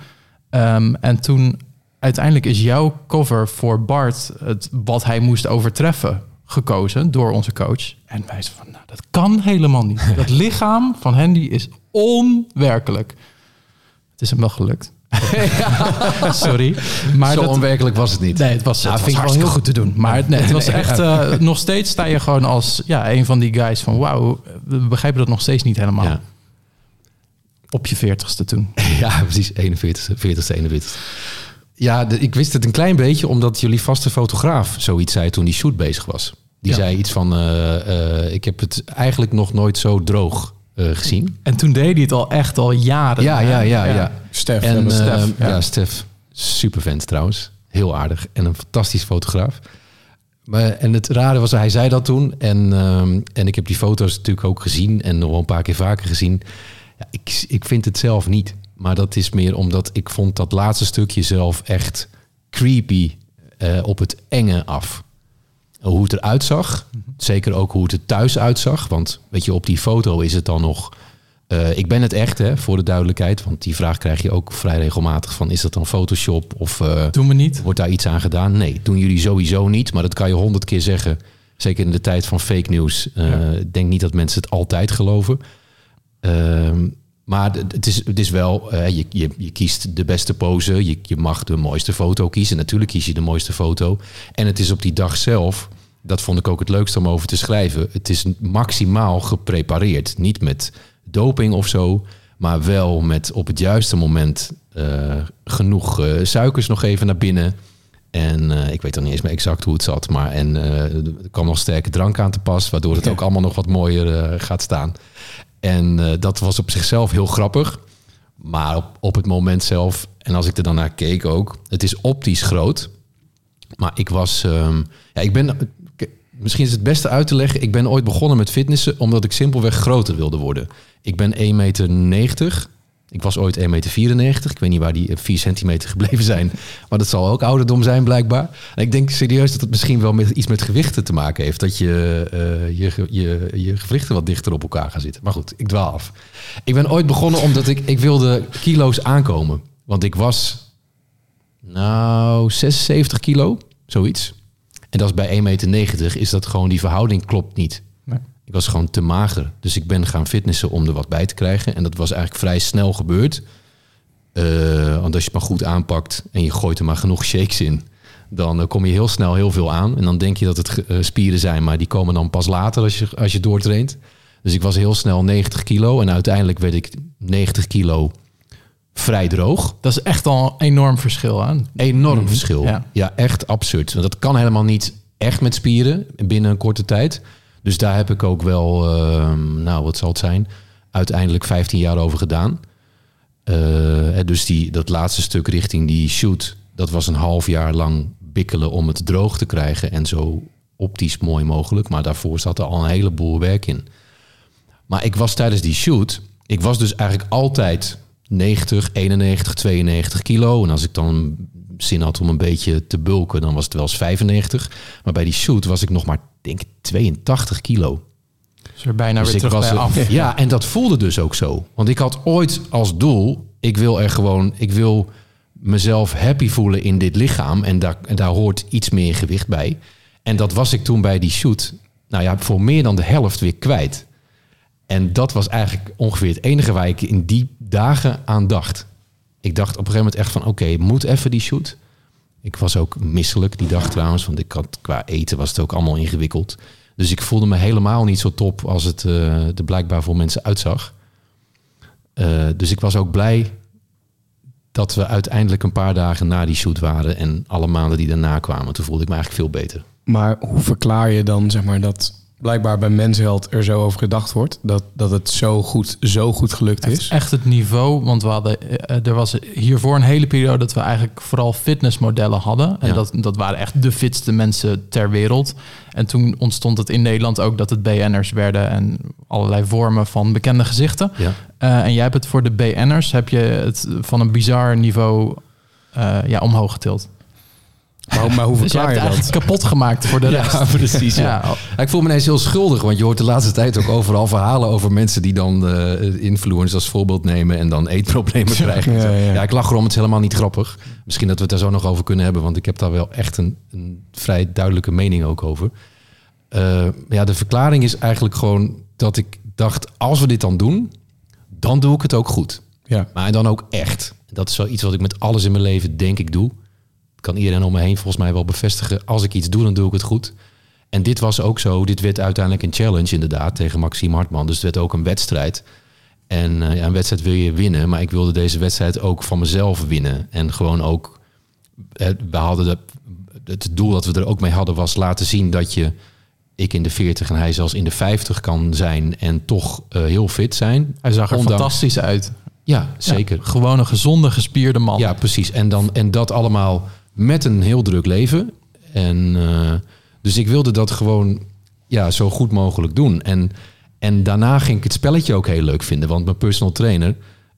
Ehm, en toen uiteindelijk is jouw cover voor Bart het, wat hij moest overtreffen gekozen door onze coach. En wij zeiden van, nou, dat kan helemaal niet. Dat lichaam van Handy is onwerkelijk. Het is hem wel gelukt. Sorry. Maar Zo dat, onwerkelijk was het niet. Nee, het was, Nou, het vind ik wel heel goed te doen. Maar het, nee, het was echt... eh, nog steeds sta je gewoon als ja, een van die guys van... Wauw, we begrijpen dat nog steeds niet helemaal. Ja. Op je veertigste toen. Ja, precies. 41, 40ste, 41. Ja, de- ik wist het een klein beetje omdat jullie vaste fotograaf zoiets zei toen die shoot bezig was. Die Ja. zei iets van, eh, eh, ik heb het eigenlijk nog nooit zo droog gezien. En toen deed hij het al echt al jaren. Ja, ja, ja, ja. Stef. En eh, Stef, ja. ja. Stef, super vent trouwens. Heel aardig en een fantastisch fotograaf. Maar, en het rare was, hij zei dat toen. En, ehm, en ik heb die foto's natuurlijk ook gezien en nog wel een paar keer vaker gezien. Ja, ik, ik vind het zelf niet. Maar dat is meer omdat ik vond dat laatste stukje zelf echt creepy eh, op het enge af. Hoe het eruit zag. Zeker ook hoe het er thuis uitzag. Want weet je, op die foto is het dan nog... eh, ik ben het echt, hè, voor de duidelijkheid. Want die vraag krijg je ook vrij regelmatig van... is dat dan Photoshop of eh, Doen we niet. wordt daar iets aan gedaan? Nee, doen jullie sowieso niet. Maar dat kan je honderd keer zeggen. Zeker in de tijd van fake news. Eh, Ja. Ik denk niet dat mensen het altijd geloven. Maar het is, het is wel, eh, je, je, je kiest de beste pose. Je, je mag de mooiste foto kiezen. Natuurlijk kies je de mooiste foto. En het is op die dag zelf, dat vond ik ook het leukste om over te schrijven. Het is maximaal geprepareerd. Niet met doping of zo, maar wel met op het juiste moment eh, genoeg eh, suikers nog even naar binnen. En eh, ik weet dan niet eens meer exact hoe het zat. Maar en eh, er kwam nog sterke drank aan te pas, waardoor het ook allemaal nog wat mooier eh, gaat staan. En dat was op zichzelf heel grappig. Maar op, op het moment zelf, en als ik er dan naar keek ook, het is optisch groot. Maar ik was, ehm, ja, ik ben, misschien is het beste uit te leggen. Ik ben ooit begonnen met fitnessen omdat ik simpelweg groter wilde worden. Ik ben 1,90 meter. Ik was ooit 1,94 meter. Ik weet niet waar die 4 centimeter gebleven zijn. Maar dat zal ook ouderdom zijn blijkbaar. En ik denk serieus dat het misschien wel iets met gewichten te maken heeft. Dat je, eh, je, je, je gewrichten wat dichter op elkaar gaan zitten. Maar goed, ik dwaal af. Ik ben ooit begonnen omdat ik, ik wilde kilo's aankomen. Want ik was nou 76 kilo, zoiets. En dat is bij 1,90 meter is dat gewoon, die verhouding klopt niet. Nee. Ik was gewoon te mager. Dus ik ben gaan fitnessen om er wat bij te krijgen. En dat was eigenlijk vrij snel gebeurd. Eh, want als je het maar goed aanpakt en je gooit er maar genoeg shakes in, dan eh, kom je heel snel heel veel aan. En dan denk je dat het eh, spieren zijn, maar die komen dan pas later als je, als je doortraint. Dus ik was heel snel 90 kilo en uiteindelijk werd ik 90 kilo vrij droog. Dat is echt al een enorm verschil. Hè? Enorm verschil. Ja. Ja. echt absurd. Want dat kan helemaal niet echt met spieren binnen een korte tijd. Dus daar heb ik ook wel, ehm, nou wat zal het zijn, uiteindelijk 15 jaar over gedaan. Eh, dus die, dat laatste stuk richting die shoot, dat was een half jaar lang bikkelen om het droog te krijgen en zo optisch mooi mogelijk. Maar daarvoor zat er al een heleboel werk in. Maar ik was tijdens die shoot, ik was dus eigenlijk altijd 90, 91, 92 kilo. En als ik dan zin had om een beetje te bulken, dan was het wel eens 95. Maar bij die shoot was ik nog maar, denk ik, 82 kilo. Dus er bijna Dus weer terug was bij er- af. Ja, en dat voelde dus ook zo. Want ik had ooit als doel, ik wil er gewoon, ik wil mezelf happy voelen in dit lichaam. En daar, en daar hoort iets meer gewicht bij. En dat was ik toen bij die shoot, nou ja, voor meer dan de helft weer kwijt. En dat was eigenlijk ongeveer het enige waar ik in die dagen aan dacht. Ik dacht op een gegeven moment echt van, oké, moet even die shoot. Ik was ook misselijk die dag trouwens, want ik had, qua eten was het ook allemaal ingewikkeld. Dus ik voelde me helemaal niet zo top als het eh, er blijkbaar voor mensen uitzag. Eh, dus ik was ook blij dat we uiteindelijk een paar dagen na die shoot waren en alle maanden die daarna kwamen. Toen voelde ik me eigenlijk veel beter. Maar hoe verklaar je dan zeg maar dat blijkbaar bij Mensheld er zo over gedacht wordt dat, dat het zo goed, zo goed gelukt Echt, is? echt het niveau, want we hadden, eh, er was hiervoor een hele periode dat we eigenlijk vooral fitnessmodellen hadden. En Ja. dat, dat waren echt de fitste mensen ter wereld. En toen ontstond het in Nederland ook dat het BN'ers werden en allerlei vormen van bekende gezichten. Ja. Eh, en jij hebt het voor de BN'ers, heb je het van een bizar niveau eh, ja, omhoog getild. Maar, maar hoe Dus je verklaar hebt je dat? eigenlijk kapot gemaakt voor de rest. Ja, precies. Ja. Ja. Ik voel me ineens heel schuldig, want je hoort de laatste tijd ook overal verhalen over mensen die dan eh influencers als voorbeeld nemen en dan eetproblemen krijgen. ja, Ja, ja. ik lach erom, het is helemaal niet grappig. Misschien dat we het daar zo nog over kunnen hebben, want ik heb daar wel echt een, een vrij duidelijke mening ook over. Eh, ja, de verklaring is eigenlijk gewoon dat ik dacht, als we dit dan doen, dan doe ik het ook goed. Ja. Maar dan ook echt. Dat is wel iets wat ik met alles in mijn leven denk ik doe. Kan iedereen om me heen volgens mij wel bevestigen. Als ik iets doe, dan doe ik het goed. En dit was ook zo. Dit werd uiteindelijk een challenge inderdaad tegen Maxime Hartman. Dus het werd ook een wedstrijd. En eh, ja, een wedstrijd wil je winnen. Maar ik wilde deze wedstrijd ook van mezelf winnen. En gewoon ook... eh, We hadden de, het doel dat we er ook mee hadden was laten zien dat je... Ik in de 40 en hij zelfs in de 50 kan zijn en toch eh, heel fit zijn. Hij zag er Ondanks- fantastisch uit. Ja, zeker. Ja, gewoon een gezonde, gespierde man. Ja, precies. En, dan, en dat allemaal met een heel druk leven. En eh, dus ik wilde dat gewoon ja, zo goed mogelijk doen. En, en daarna ging ik het spelletje ook heel leuk vinden. Want mijn personal trainer,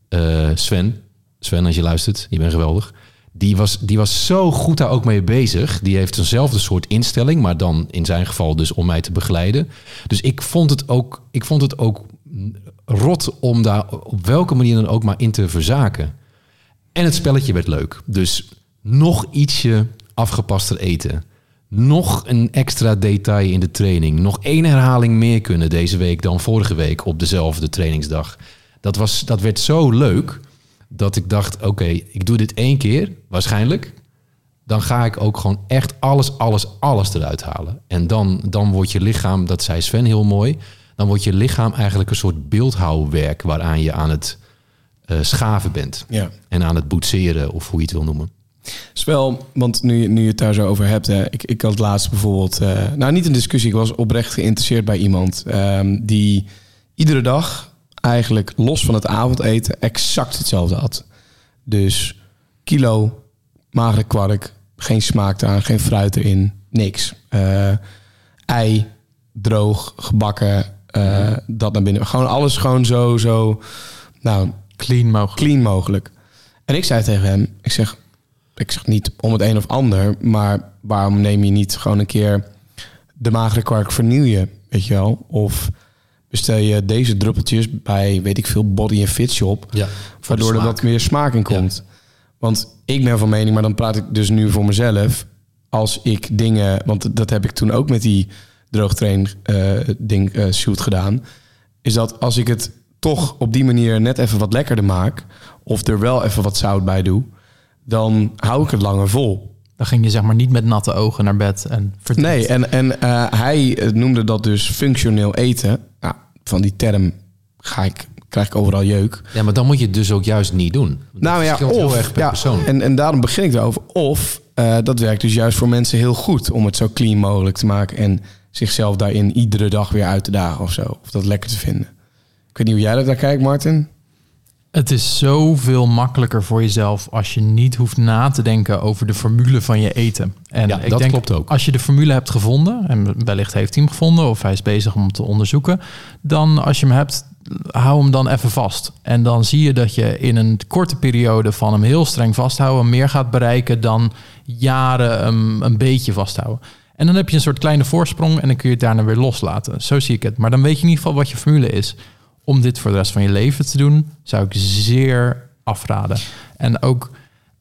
eh, Sven, Sven als je luistert, je bent geweldig. Die was, die was zo goed daar ook mee bezig. Die heeft eenzelfde soort instelling, maar dan in zijn geval dus om mij te begeleiden. Dus ik vond het ook, ik vond het ook rot om daar op welke manier dan ook maar in te verzaken. En het spelletje werd leuk. Dus nog ietsje afgepaster eten. Nog een extra detail in de training. Nog één herhaling meer kunnen deze week dan vorige week op dezelfde trainingsdag. Dat, was, dat werd zo leuk dat ik dacht: oké, ik doe dit één keer, waarschijnlijk. Dan ga ik ook gewoon echt alles, alles, alles eruit halen. En dan, dan wordt je lichaam, dat zei Sven heel mooi, dan wordt je lichaam eigenlijk een soort beeldhouwwerk waaraan je aan het eh, schaven bent Ja. en aan het boetseren of hoe je het wil noemen. Is wel, want nu, je- nu je het daar zo over hebt, hè, ik, ik had laatst bijvoorbeeld, eh, nou niet een discussie, ik was oprecht geïnteresseerd bij iemand ehm, die iedere dag eigenlijk los van het avondeten exact hetzelfde had. Dus kilo magere kwark, geen smaak eraan, geen fruit erin, niks. Eh, ei, droog, gebakken, eh, dat naar binnen. Gewoon alles gewoon zo, zo, nou, Clean mogelijk. clean mogelijk. En ik zei tegen hem, ik zeg, ik zeg niet om het een of ander, maar waarom neem je niet gewoon een keer de magere kwark vernieuwen, weet je wel? Of bestel je deze druppeltjes bij, weet ik veel, Body and Fit Shop, Ja, waardoor er wat meer smaak in komt. Want ik ben van mening, maar dan praat ik dus nu voor mezelf, als ik dingen, want dat heb ik toen ook met die droogtrain eh ding eh, shoot gedaan, is dat als ik het toch op die manier net even wat lekkerder maak, of er wel even wat zout bij doe, dan hou ik het langer vol. Dan ging je zeg maar niet met natte ogen naar bed en. Nee, en, en eh, hij eh, noemde dat dus functioneel eten. Nou, van die term ga ik, krijg ik overal jeuk. Ja, maar dan moet je het dus ook juist niet doen. Dat Nou ja, of, heel erg per ja, persoon. En, en daarom begin ik erover. Of eh, dat werkt dus juist voor mensen heel goed om het zo clean mogelijk te maken en zichzelf daarin iedere dag weer uit te dagen of zo. Of dat lekker te vinden. Ik weet niet hoe jij dat daar kijkt, Martin. Het is zoveel makkelijker voor jezelf als je niet hoeft na te denken over de formule van je eten. En Ja, ik dat denk, klopt ook. Als je de formule hebt gevonden, en wellicht heeft hij hem gevonden of hij is bezig om te onderzoeken, dan als je hem hebt, hou hem dan even vast. En dan zie je dat je in een korte periode van hem heel streng vasthouden meer gaat bereiken dan jaren hem een beetje vasthouden. En dan heb je een soort kleine voorsprong en dan kun je het daarna weer loslaten. Zo zie ik het. Maar dan weet je in ieder geval wat je formule is om dit voor de rest van je leven te doen, zou ik zeer afraden. En ook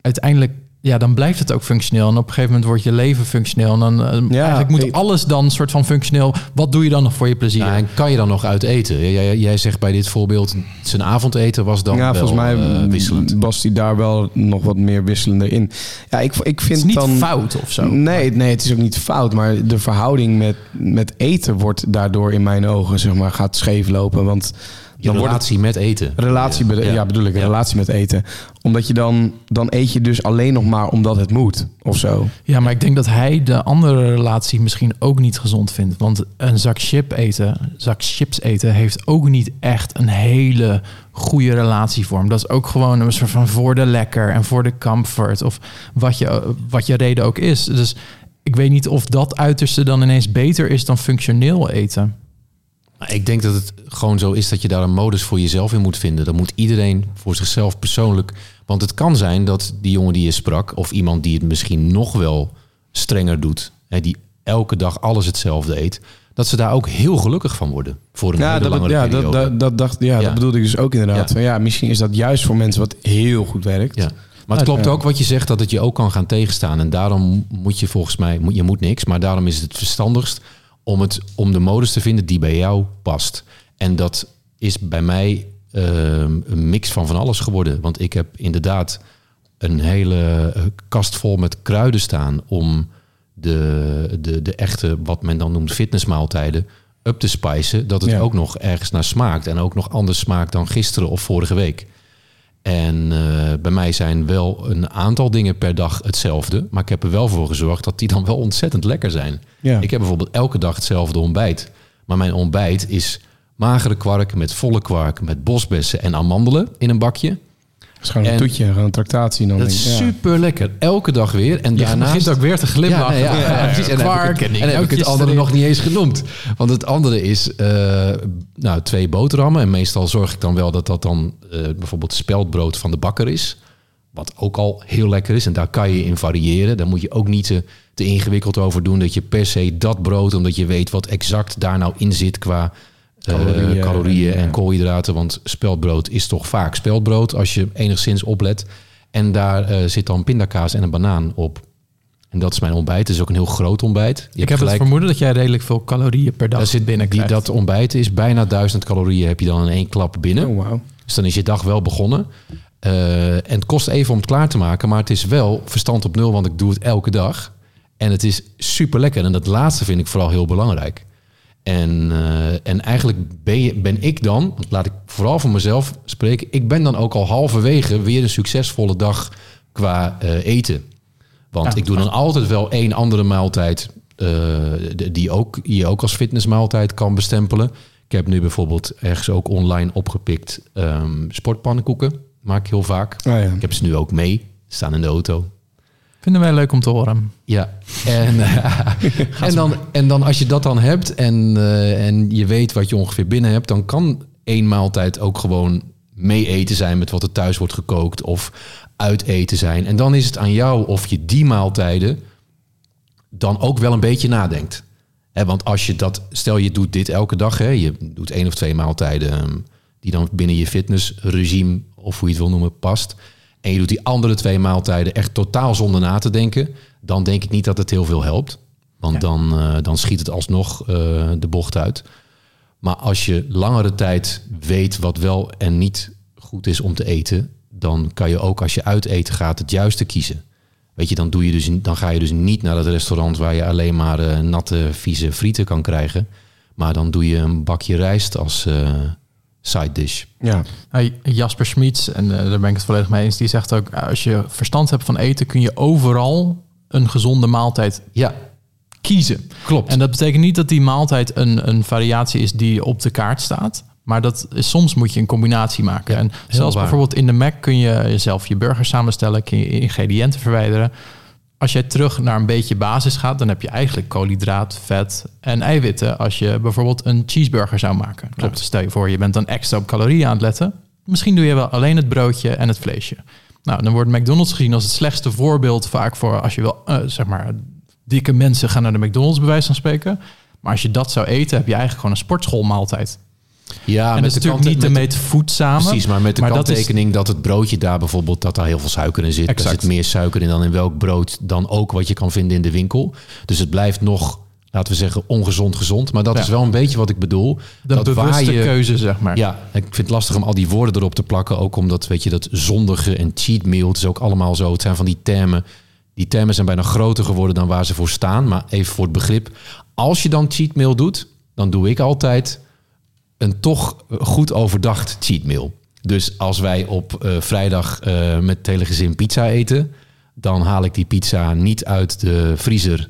uiteindelijk, ja, dan blijft het ook functioneel. En op een gegeven moment wordt je leven functioneel. En dan eh, Ja, eigenlijk moet ik- alles dan soort van functioneel. Wat doe je dan nog voor je plezier? Ja, en kan je dan nog uit eten? Jij, jij, jij zegt bij dit voorbeeld, zijn avondeten was dan ja, wel, volgens mij eh, wisselend. was hij daar wel nog wat meer wisselender in. Ja, ik, ik het vind is niet dan... fout of zo. Nee, nee, het is ook niet fout. Maar de verhouding met, met eten wordt daardoor in mijn ogen, zeg maar, gaat scheef lopen. Want Je dan wordt het relatie met eten. relatie, Ja. ja. Bedoel ik, een Ja. relatie met eten. Omdat je dan, dan eet je dus alleen nog maar omdat het moet, of zo. Ja, maar ik denk dat hij de andere relatie misschien ook niet gezond vindt. Want een zak chip eten, zak chips eten, heeft ook niet echt een hele goede relatievorm. Dat is ook gewoon een soort van voor de lekker en voor de comfort. Of wat je, wat je reden ook is. Dus ik weet niet of dat uiterste dan ineens beter is dan functioneel eten. Ik denk dat het gewoon zo is dat je daar een modus voor jezelf in moet vinden. Dat moet iedereen voor zichzelf persoonlijk. Want het kan zijn dat die jongen die je sprak, of iemand die het misschien nog wel strenger doet, hè, die elke dag alles hetzelfde eet, dat ze daar ook heel gelukkig van worden. Voor een Ja, hele dat, langere ja, dat, periode. dat, dat, dacht, ja, Ja. dat bedoelde ik dus ook inderdaad. Ja. Ja. misschien is dat juist voor mensen wat heel goed werkt. Ja. Maar het klopt ook wat je zegt, dat het je ook kan gaan tegenstaan. En daarom moet je volgens mij, moet- je moet niks, maar daarom is het verstandigst om, het, om de modus te vinden die bij jou past. En dat is bij mij ehm, een mix van van alles geworden. Want ik heb inderdaad een hele eh, kast vol met kruiden staan om de, de, de echte, wat men dan noemt fitnessmaaltijden, up te spicen. Dat het Ja. ook nog ergens naar smaakt. En ook nog anders smaakt dan gisteren of vorige week. En eh, bij mij zijn wel een aantal dingen per dag hetzelfde. Maar ik heb er wel voor gezorgd dat die dan wel ontzettend lekker zijn. Ja. Ik heb bijvoorbeeld elke dag hetzelfde ontbijt. Maar mijn ontbijt is magere kwark met volle kwark, met bosbessen en amandelen in een bakje. Het is gewoon een En- toetje, gewoon een tractatie. Dan Dat is ja. super lekker. Elke dag weer. En Je daarnaast... begint ook weer te glimlachen. Ja, nee, ja, ja, precies. En dan heb ik Kwark en, heb ik het andere nog niet eens genoemd. Want het andere is eh, nou, twee boterhammen. En meestal zorg ik dan wel dat dat dan eh, bijvoorbeeld speldbrood van de bakker is. Wat ook al heel lekker is. En daar kan je in variëren. Daar moet je ook niet te, te ingewikkeld over doen. Dat je per se dat brood, omdat je weet wat exact daar nou in zit qua Calorieën calorieën, en, koolhydraten. Want speldbrood is toch vaak speldbrood als je enigszins oplet. En daar eh, zit dan pindakaas en een banaan op. En dat is mijn ontbijt. Het is ook een heel groot ontbijt. Je Ik heb het vermoeden dat jij redelijk veel calorieën per dag zit binnen die, dat ontbijt is bijna duizend calorieën heb je dan in één klap binnen. Oh, wauw. Dus dan is je dag wel begonnen. Eh, en het kost even om het klaar te maken, maar het is wel verstand op nul, want ik doe het elke dag. En het is super lekker. En dat laatste vind ik vooral heel belangrijk. En, eh, en eigenlijk ben, je, ben ik dan, laat ik vooral voor mezelf spreken, ik ben dan ook al halverwege weer een succesvolle dag qua eh, eten. Want Ja, ik doe dan altijd wel één andere maaltijd de- die ook, je ook als fitnessmaaltijd kan bestempelen. Ik heb nu bijvoorbeeld ergens ook online opgepikt ehm, sportpannenkoeken. Maak ik heel vaak. Oh ja. Ik heb ze nu ook mee. Staan in de auto. Vinden wij leuk om te horen. Ja, en, en, dan, en dan als je dat dan hebt en, eh, en je weet wat je ongeveer binnen hebt, dan kan één maaltijd ook gewoon mee eten zijn met wat er thuis wordt gekookt of uit eten zijn. En dan is het aan jou of je die maaltijden dan ook wel een beetje nadenkt. Hè, want als je dat, stel je doet dit elke dag, hè, je doet één of twee maaltijden ehm, die dan binnen je fitnessregime of hoe je het wil noemen past. En je doet die andere twee maaltijden echt totaal zonder na te denken. Dan denk ik niet dat het heel veel helpt. Want Ja. dan, eh, dan schiet het alsnog eh, de bocht uit. Maar als je langere tijd weet wat wel en niet goed is om te eten, dan kan je ook als je uit eten gaat het juiste kiezen. Weet je, dan, doe je dus, dan ga je dus niet naar het restaurant waar je alleen maar eh, natte, vieze frieten kan krijgen. Maar dan doe je een bakje rijst als side dish. Ja. Nou, Jasper Schmitz, en eh, daar ben ik het volledig mee eens, die zegt ook, eh, als je verstand hebt van eten, kun je overal een gezonde maaltijd Ja, kiezen. klopt. En dat betekent niet dat die maaltijd een, een variatie is die op de kaart staat. Maar dat is, soms moet je een combinatie maken. Ja, en zelfs waar. bijvoorbeeld in de Mac kun je zelf je burger samenstellen, kun je ingrediënten verwijderen. Als jij terug naar een beetje basis gaat, dan heb je eigenlijk koolhydraat, vet en eiwitten. Als je bijvoorbeeld een cheeseburger zou maken. Klopt. stel je voor, je bent dan extra op calorieën aan het letten. Misschien doe je wel alleen het broodje en het vleesje. Nou, dan wordt McDonald's gezien als het slechtste voorbeeld vaak voor als je wil, eh, zeg maar, dikke mensen gaan naar de McDonald's bij wijze van spreken. Maar als je dat zou eten, heb je eigenlijk gewoon een sportschoolmaaltijd. Ja, en dat is natuurlijk niet de meet voedzame. Precies, maar met de maar dat is- kanttekening dat, het broodje daar bijvoorbeeld, dat daar heel veel suiker in zit. Er Exact. zit meer suiker in dan in welk brood dan ook wat je kan vinden in de winkel. Dus het blijft nog, laten we zeggen, ongezond gezond. Maar dat Ja. is wel een beetje wat ik bedoel. de dat bewuste keuze, zeg maar. Ja, ik vind het lastig om al die woorden erop te plakken. Ook omdat, weet je, dat zondige en cheat meal, het is ook allemaal zo. Het zijn van die termen. Die termen zijn bijna groter geworden dan waar ze voor staan. Maar even voor het begrip. Als je dan cheat meal doet, dan doe ik altijd een toch goed overdacht cheat meal. Dus als wij op eh, vrijdag eh, met het hele gezin pizza eten, dan haal ik die pizza niet uit de vriezer.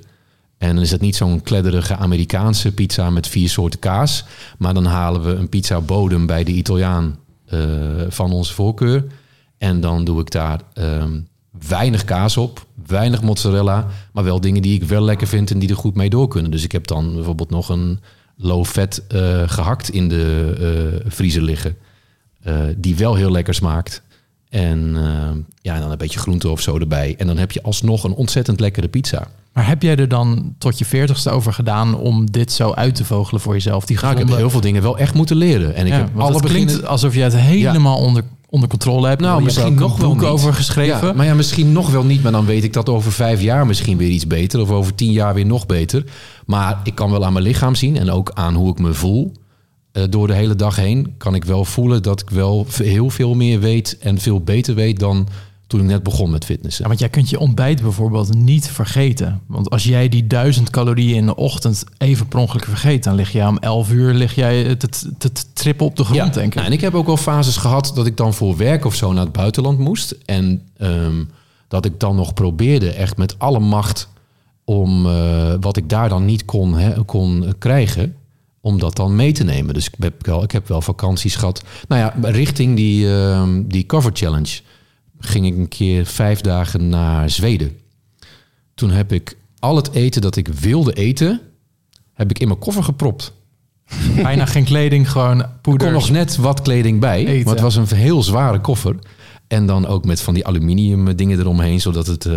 En dan is het niet zo'n kledderige Amerikaanse pizza met vier soorten kaas. Maar dan halen we een pizza bodem bij de Italiaan eh, van onze voorkeur. En dan doe ik daar ehm, weinig kaas op, weinig mozzarella. Maar wel dingen die ik wel lekker vind en die er goed mee door kunnen. Dus ik heb dan bijvoorbeeld nog een low fat eh, gehakt in de eh, vriezer liggen. eh, die wel heel lekker smaakt. En ja, en dan een beetje groente of zo erbij. En dan heb je alsnog een ontzettend lekkere pizza. Maar heb jij er dan tot je veertigste over gedaan om dit zo uit te vogelen voor jezelf? Die Nou, ik heb heel veel dingen wel echt moeten leren. En ik Ja, heb alle het klinkt beginnen... alsof je het helemaal onder, onder controle hebt. Nou, misschien nog wel boek niet. over geschreven. Ja, maar ja, misschien nog wel niet. Maar dan weet ik dat over vijf jaar misschien weer iets beter. Of over tien jaar weer nog beter. Maar ik kan wel aan mijn lichaam zien. En ook aan hoe ik me voel. eh, door de hele dag heen kan ik wel voelen dat ik wel heel veel meer weet. En veel beter weet dan toen ik net begon met fitnessen. Ja, want jij kunt je ontbijt bijvoorbeeld niet vergeten. Want als jij die duizend calorieën in de ochtend even per ongeluk vergeet... dan lig jij om 11 uur lig jij te, te, te trippen op de grond, denk ik. Nou, en ik heb ook wel fases gehad dat ik dan voor werk of zo naar het buitenland moest. En ehm, dat ik dan nog probeerde echt met alle macht om eh, wat ik daar dan niet kon, hè, kon krijgen, om dat dan mee te nemen. Dus ik heb wel, ik heb wel vakanties gehad. Nou ja, richting die, ehm, die cover challenge ging ik een keer vijf dagen naar Zweden. Toen heb ik al het eten dat ik wilde eten, heb ik in mijn koffer gepropt. Bijna geen kleding, gewoon Er poeder. kon nog net wat kleding bij. Eten. Maar het was een heel zware koffer. En dan ook met van die aluminium dingen eromheen, zodat het eh,